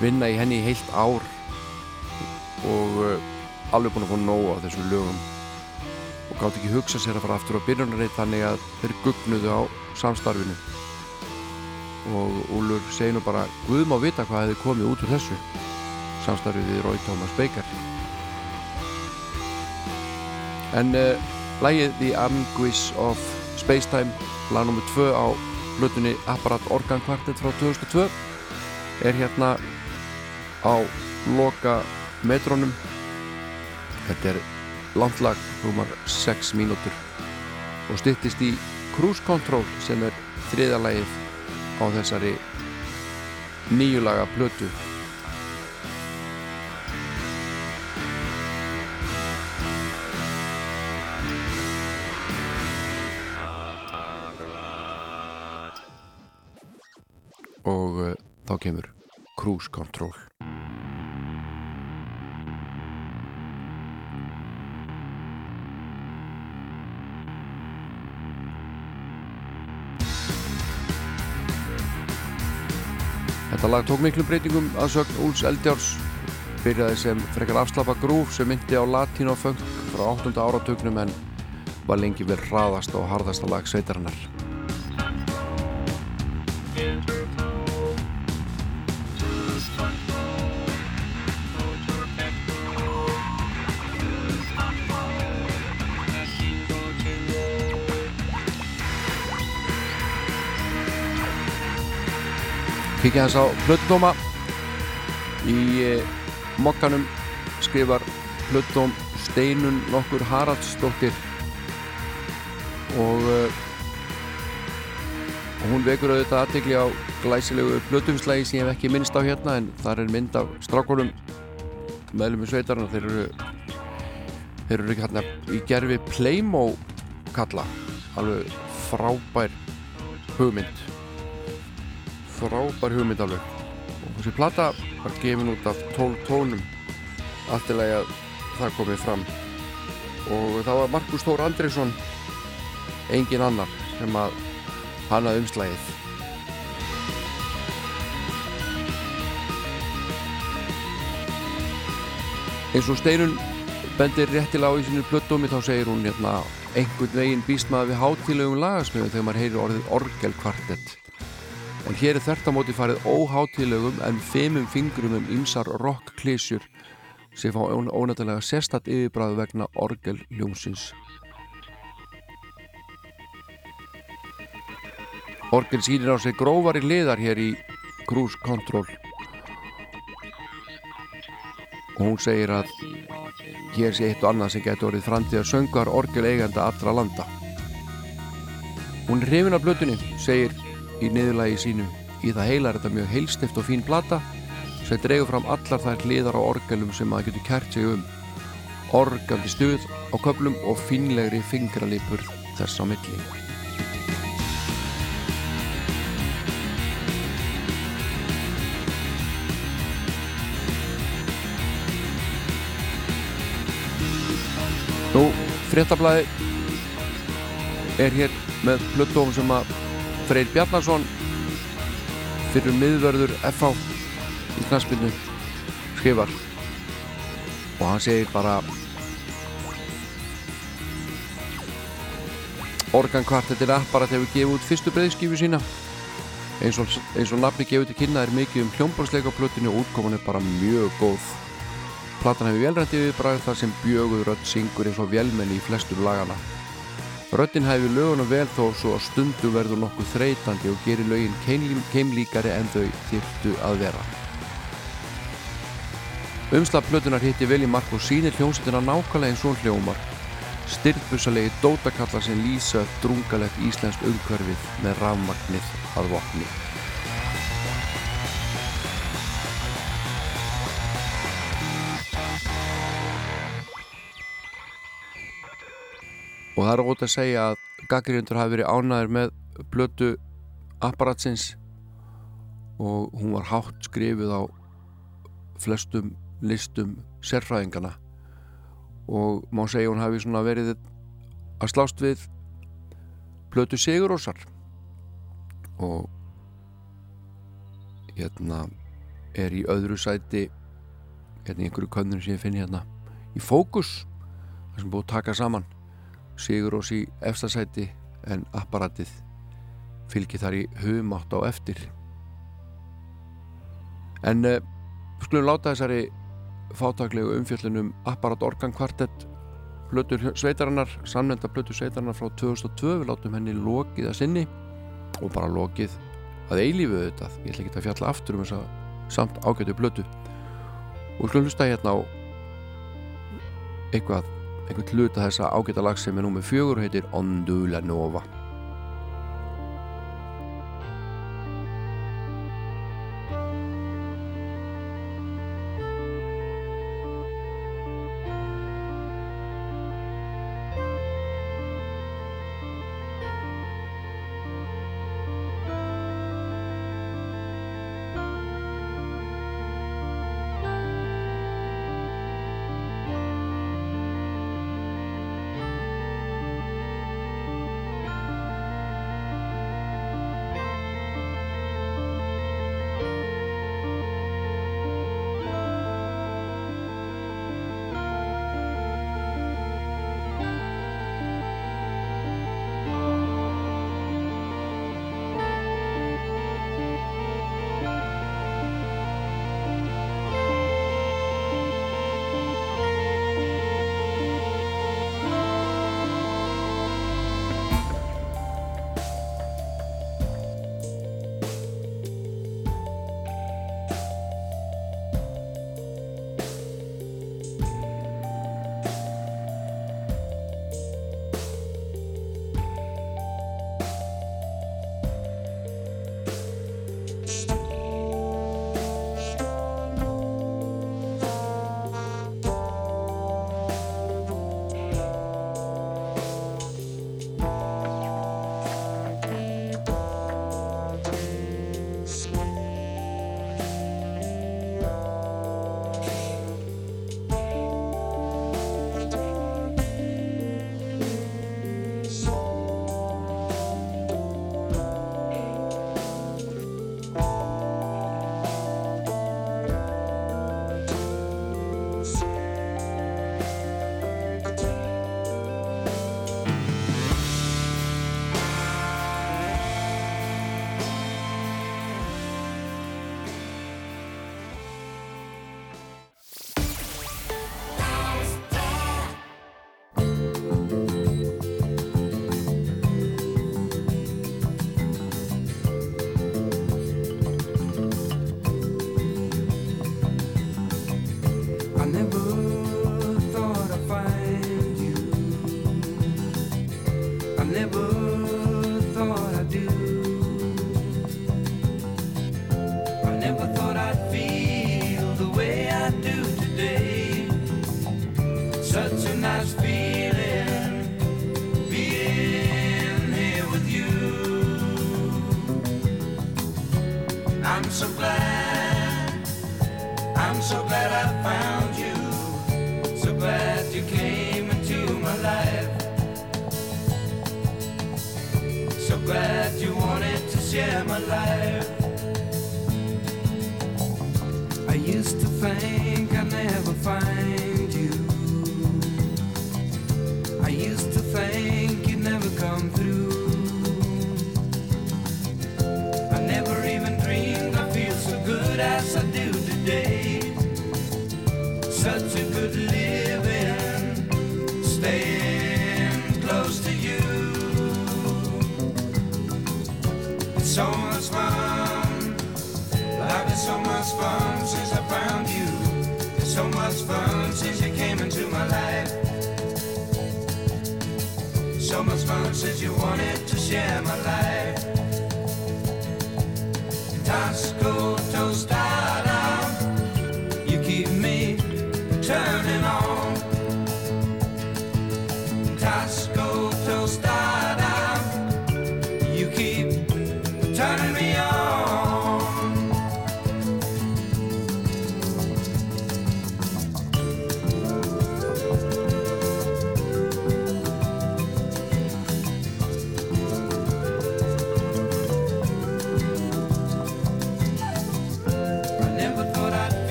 vinna í henni í heilt ár og uh, alveg búin að fá nóg á þessum lögum. Og gátt ekki hugsa sér að fara aftur á byrjunarreit þannig að þeir gugnuðu á samstarfinu. Og Úlur segi nú bara Guð má vita hvað hefði komið út úr þessu samstarfið við Roy Thomas Baker. En uh, Lægið The Anguish of Spacetime lag nr. 2 á hlutunni Apparat Organ Quartet frá 2002 er hérna á loka metrónum þetta er landlag rúmar 6 mínútur og styttist í Cruise Control sem er þriðalagið á þessari nýjulaga plötu og uh, þá kemur Cruise Control Þetta lag tók miklu breytingum að sögn Úls Eldjárs byrjaði sem frekar afslapa grúf sem myndi á latín og funk frá 8. áratögnum en var lengi vel hraðast og harðasta lag sveitarinnar Kikið hans á Plutdóma í eh, mokkanum skrifar Plutdóm Steinun nokkur Haraldsdóttir. Og uh, hún vekur auðvitað aðtegli á glæsilegu Plutumslægi sem ég hef ekki minnst á hérna en þar er mynd af strákunum meðlum í sveitarna þeir eru þeir eru ekki hérna í gerfi Playmo kalla. Alveg frábær hugmynd frábær hugmynd alveg. Og þessi plata var gefin út af 12 tónum alltilega að það komið fram. Og það var Markus Þór Andriðsson engin annar sem að hannað umslægið eins og Steinun bendir réttilega á í sinu plöttómi þá segir hún hérna einhvern veginn býst maður við hátilegum lagasmjöðu þegar maður heyrir orðið orgelkvartett en hér er þert á móti farið óhátilegum en femum fingrum um ymsar rockklísjur sem fá ónættilega sérstatt yfirbræðu vegna orgelhljómsins Orgel sýnir á sig grófari liðar hér í Cruise Control. Og hún segir að hér sé eitt og annað sem getur orðið framtíðar söngar orgel eiganda allra landa. Hún hrifin af blötunni segir í niðurlagi sínu. Í það heila er þetta mjög heilstift og fín plata sem dregur fram allar þær hliðar á orgelum sem maður getur kært sig um. Organdi stuð á köplum og fínlegri fingralipur þess á milli. Nú, fréttablaði er hér með plöttum sem að Freyr Bjarnarsson fyrir miðvörður FH í knastbyrnu skrifar. Og hann segir bara Organ kvartettin Apparat hefur gefið út fyrstu breyðskifu sína. Eins og, eins og nafni gefið til kynna er mikið um hljómborðsleika plötinu og útkoman er bara mjög góð. Platan hefur velrætti viðbræð þar sem bjöguð rödd syngur eins og velmenni í flestum lagana Röddin hæfi lögunum vel þó svo að stundu verður nokkuð þreytandi og gerir lögin keimlí- keimlíkari en þau þyrftu að vera Umslag plötunar hitti vel í mark og sýnir hljómsveitina nákvæmlega eins og hljómar styrbusalegi dótakallar sem lýsa drungalegt íslensk umhverfið með rafmagnið að vopni. Og það er ótt að segja að gaggrindur hafi verið ánæður með blötu apparatsins. Og hún var hátt skrifið á flestum listum sérfræðingana og má segja hún hafi svona verið að slást við plötu Sigurósar og hérna er í öðru sæti hérna í einhverju könnur sem ég finn hérna í fókus það sem búið að taka saman Sigurós í efsta sæti en apparatið fylgir þar í humátt á eftir. En uh, skulum láta þessari fátaklegu umfjöllunum Apparat Organ Quartet blötu sveitarinnar, samnenda blötu sveitarinnar frá 2002, við látum henni lokið að sinni og bara lokið að eilífu þetta, ég ætla ekki að fjalla aftur um þessa samt ágætu blötu og skulum hlusta hérna á eitthvað einhvern hluta þessa ágæta lag sem er númið fjögur og heitir Ondula Nova never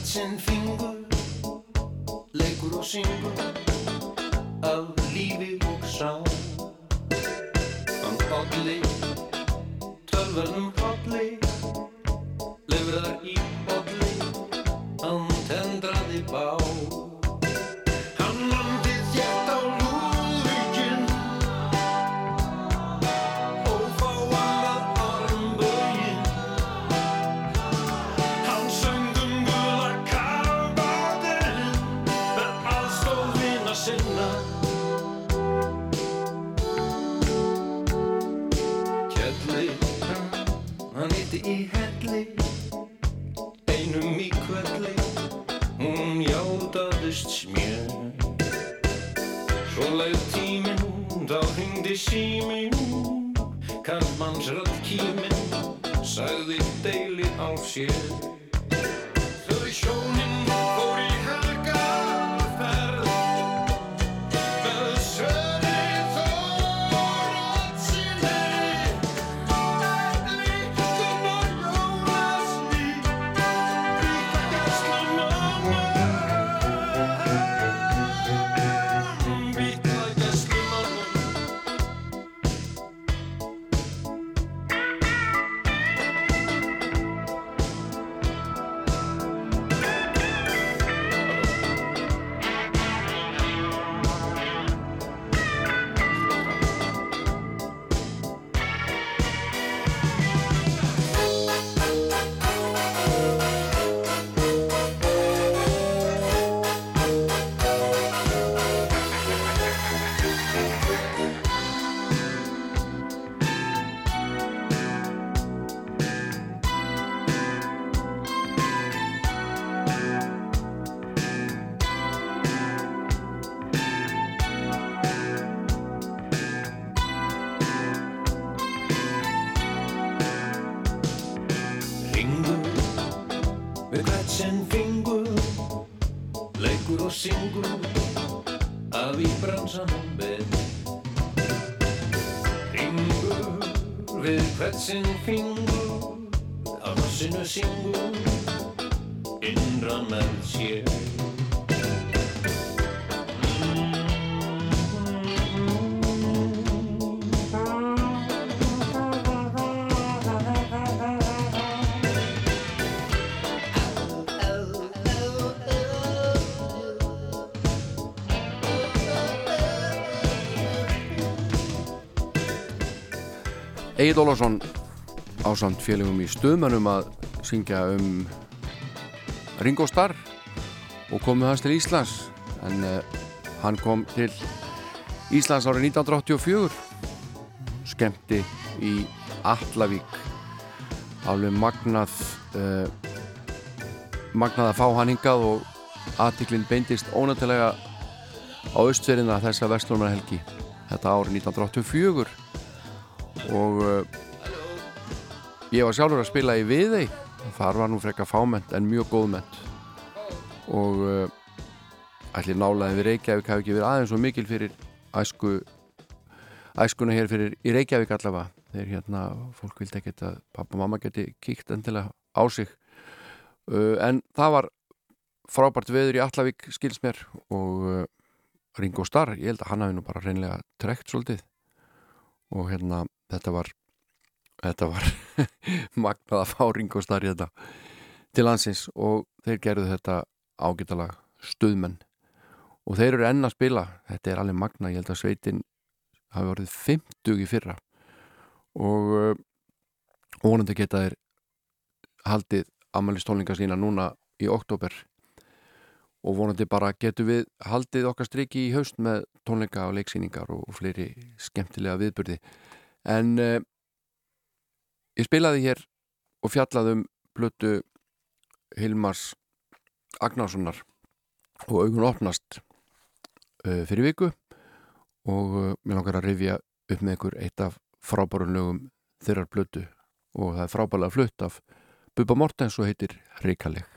með sinn fingur leikur og syngur af lífi og sá hann olli tölvörnum Egil Ólafsson ásamt félagum í stuðmannum að syngja um Ringo Starr og komið hans til Íslands. En uh, hann kom til Íslands árið 1984 skemmti í Allavík alveg magnað uh, magnað að fá hann hingað og aðtiklinn beindist ónættilega á austferðina þessa Vestlunarhelgi þetta árið 1984 og uh, ég var sjálfur að spila í Viðey. Þar var nú frekka fáment en mjög góðment og allir nálaði við Reykjavík hafi ekki verið aðeins og mikil fyrir æsku æskuna hér fyrir í Reykjavík allavega. Þegar hérna fólk vildi ekkert að pappa og mamma geti kíkt endilega á sig. Uh, en það var frábært veður í Allavík skils mér og Ringo Starr, ég held að hann hafi nú bara reynlega trekt svolítið. Og hérna þetta var þetta var *laughs* magnað að fá Ringo Starr í þetta til landsins og þeir gerðu þetta ágættalag stuðmenn. Og þeir eru enn að spila. Þetta er alveg magnað, ég held að sveitin hafi orðið 50 í fyrra. Og uh, vonandi geta þeir haldið amalistólinga sína núna í oktober og vonandi bara getur við haldið okkar striki í haust með tónleika og leiksýningar og, fleiri skemmtilega viðburði en uh, ég spilaði hér og fjallaði um blötu Hilmars Agnarssonar og augun opnast uh, fyrir viku og uh, mér langar að rifja upp með ykkur eitt af frábærun lögum þeirrar blötu og það er frábærlega flutt af Bubba Mortens og heitir Ríkaleg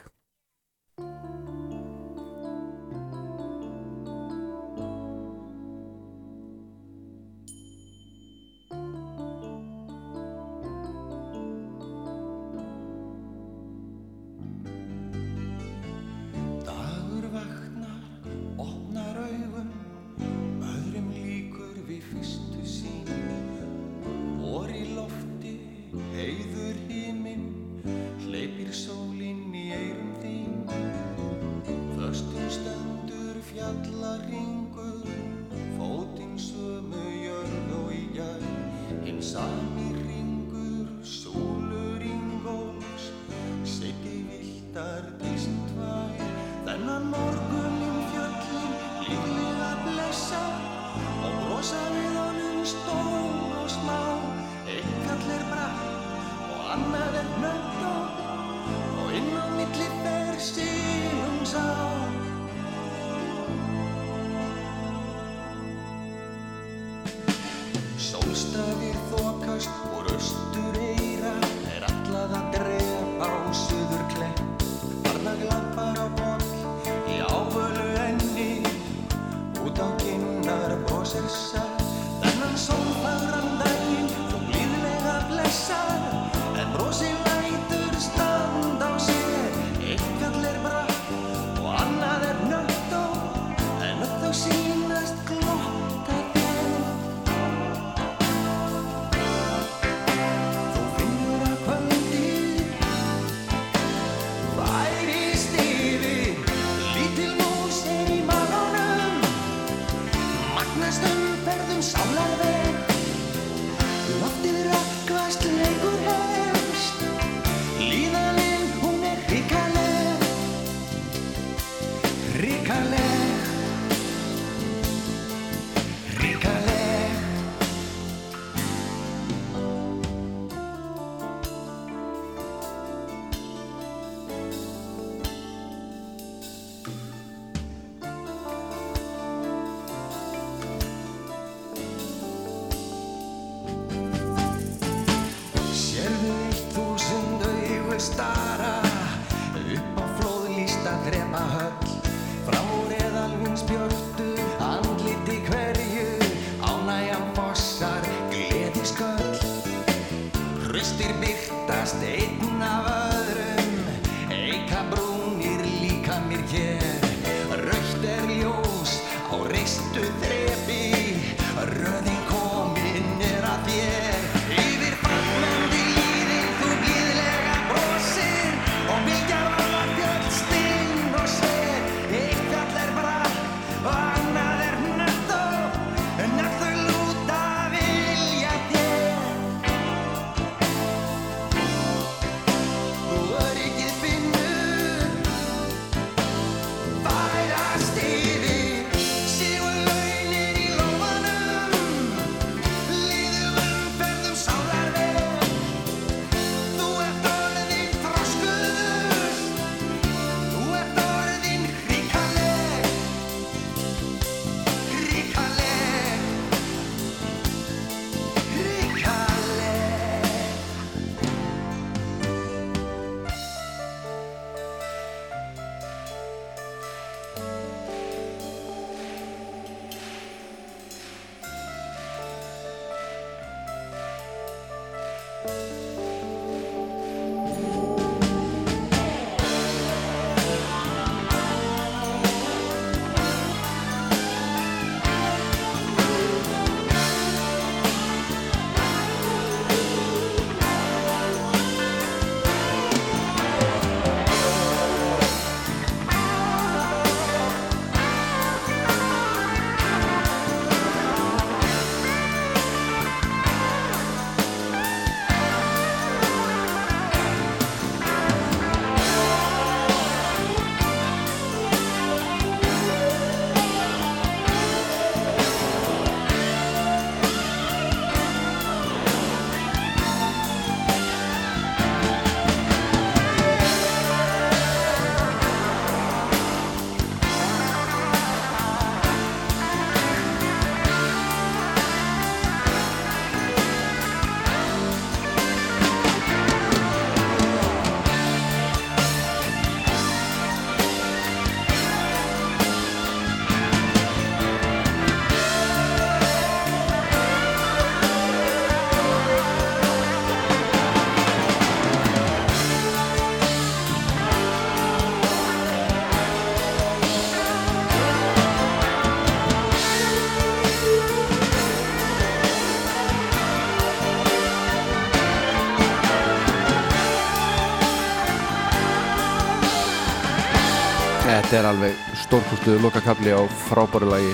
alveg stórkustuðu lokakabli á frábæru lagi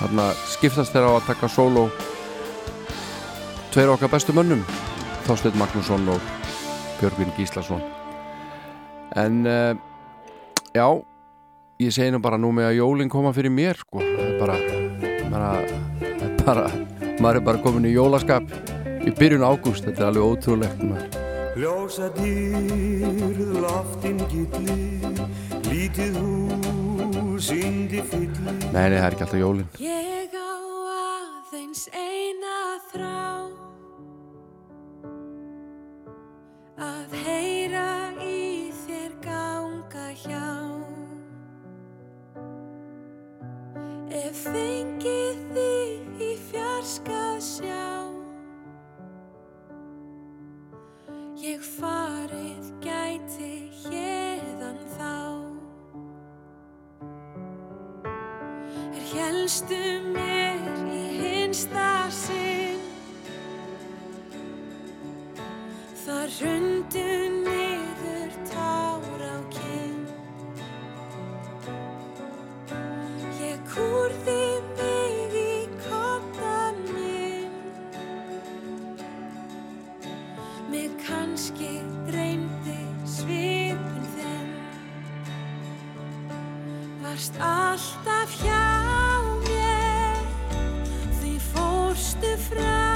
Þarna skiptast þeirra á að taka sóló Tveir okkar bestu mönnum Þorsteinn Magnússon og Björgvin Gíslason En uh, já Ég segi nú bara nú með að jólinn koma fyrir mér sko. Bara, bara, bara maður er bara komin í jólaskap í byrjun ágúst, þetta er alveg ótrúlegt maður. Ljósa dýrð loftin gilli Lítið fylli Nei, nei, það er ekki alltaf jólinn Ég á aðeins eina þrá. Að heyra í þér ganga hjá. Ef fengið þig í fjarskað sjá. Ég farið gæti hérðan þá Helstu mér í hinsta sinn. Þar rundu niður tár á kinn. Ég kúrði mig í kottan minn Mig kannski dreymdi svipin þinn. Varst alltaf hjá fórstu frá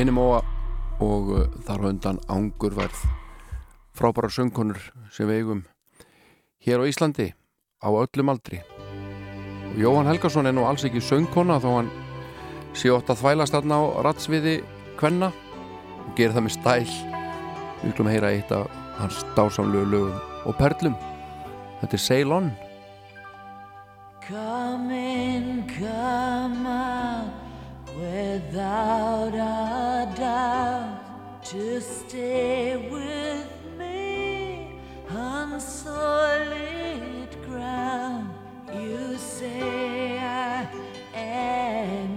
hinum óa og uh, þar hundan ángurverð frábæra söngkonur sem við eigum hér á Íslandi á öllum aldri. Og Jóhann Helgarsson er nú alls ekki söngkona þó hann sé ótt að þvælast þarna á ratsviði kvenna. Og gera það með stæl. Við glum að heyra eitt af hans dásamlu lögum og perlum. Þetta er Ceylon. Come in, come out. without a doubt to stay with me on solid ground. You say I am.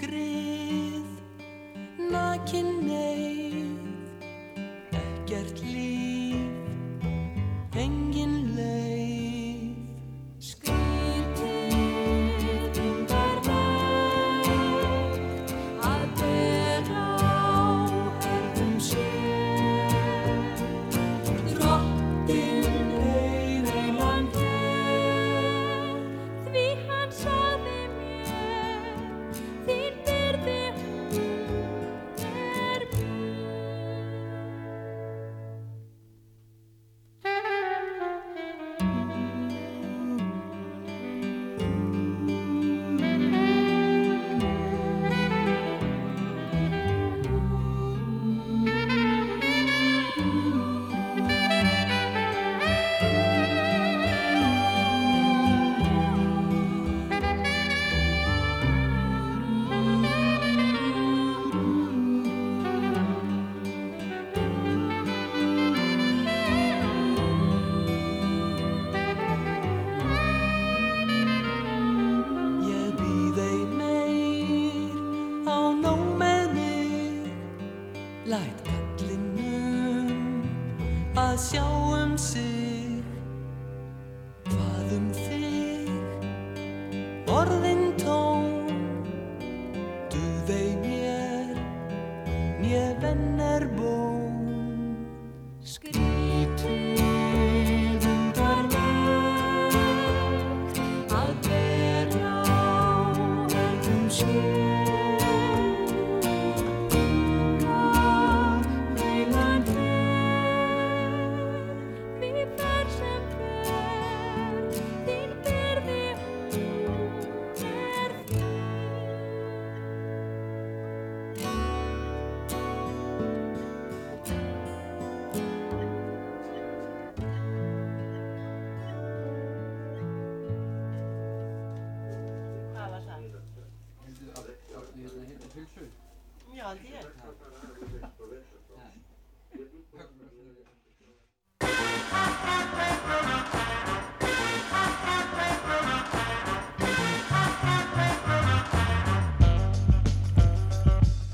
Grið nakin neyð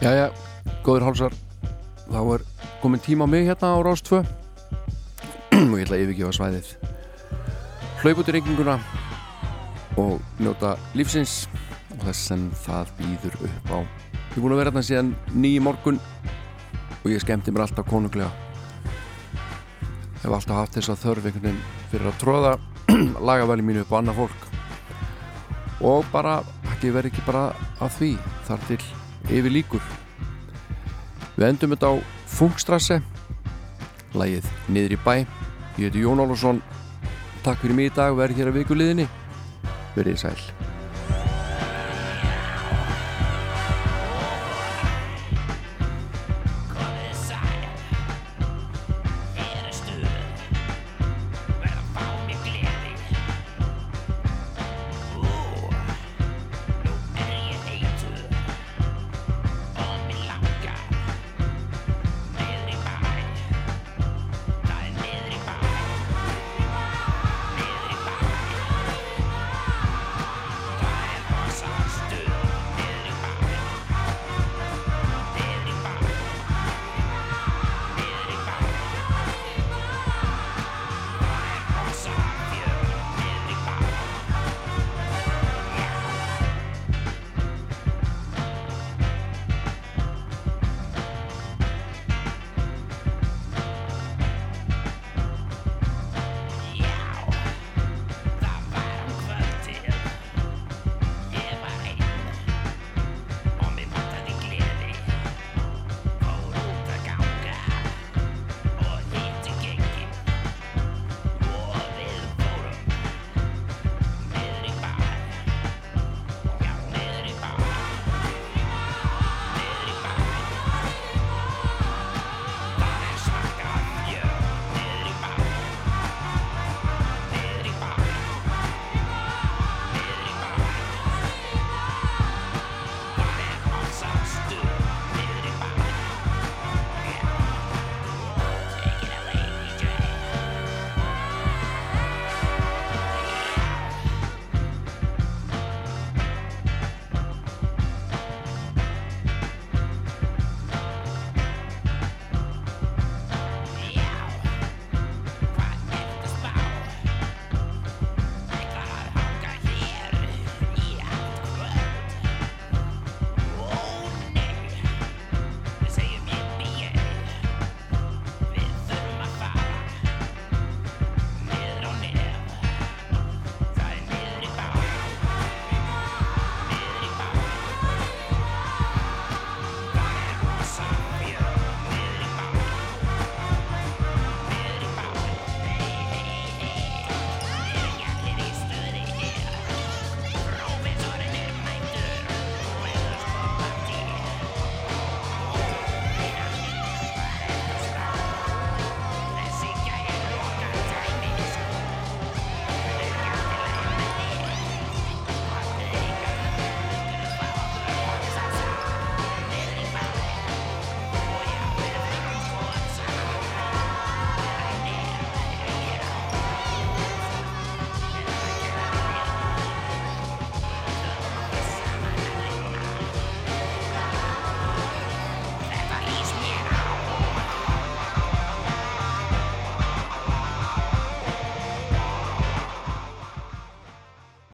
Jæja, góður hálsar. Þá er komin tíma á mig hérna á Rás 2 *clears throat* og ég ætla að yfirgefa svæðið. Hlaup út í reykinguna og njóta lífsins og þess sem það býður upp á. Ég er búin að vera hérna síðan nýji morgun og ég skemmti mér alltaf konunglega. Hef alltaf haft þess að þörf einhvern veginn fyrir að tróða *clears throat* lagavæli mínu upp á annað fólk. Og bara ekki verið ekki bara að því. Þar til yfir líkur. Við endum þetta á Funkstrasse lagið Niður í bæ. Ég heiti Jón Ólafsson. Takk fyrir mig í dag verð hér að vikuliðinni verið í sæl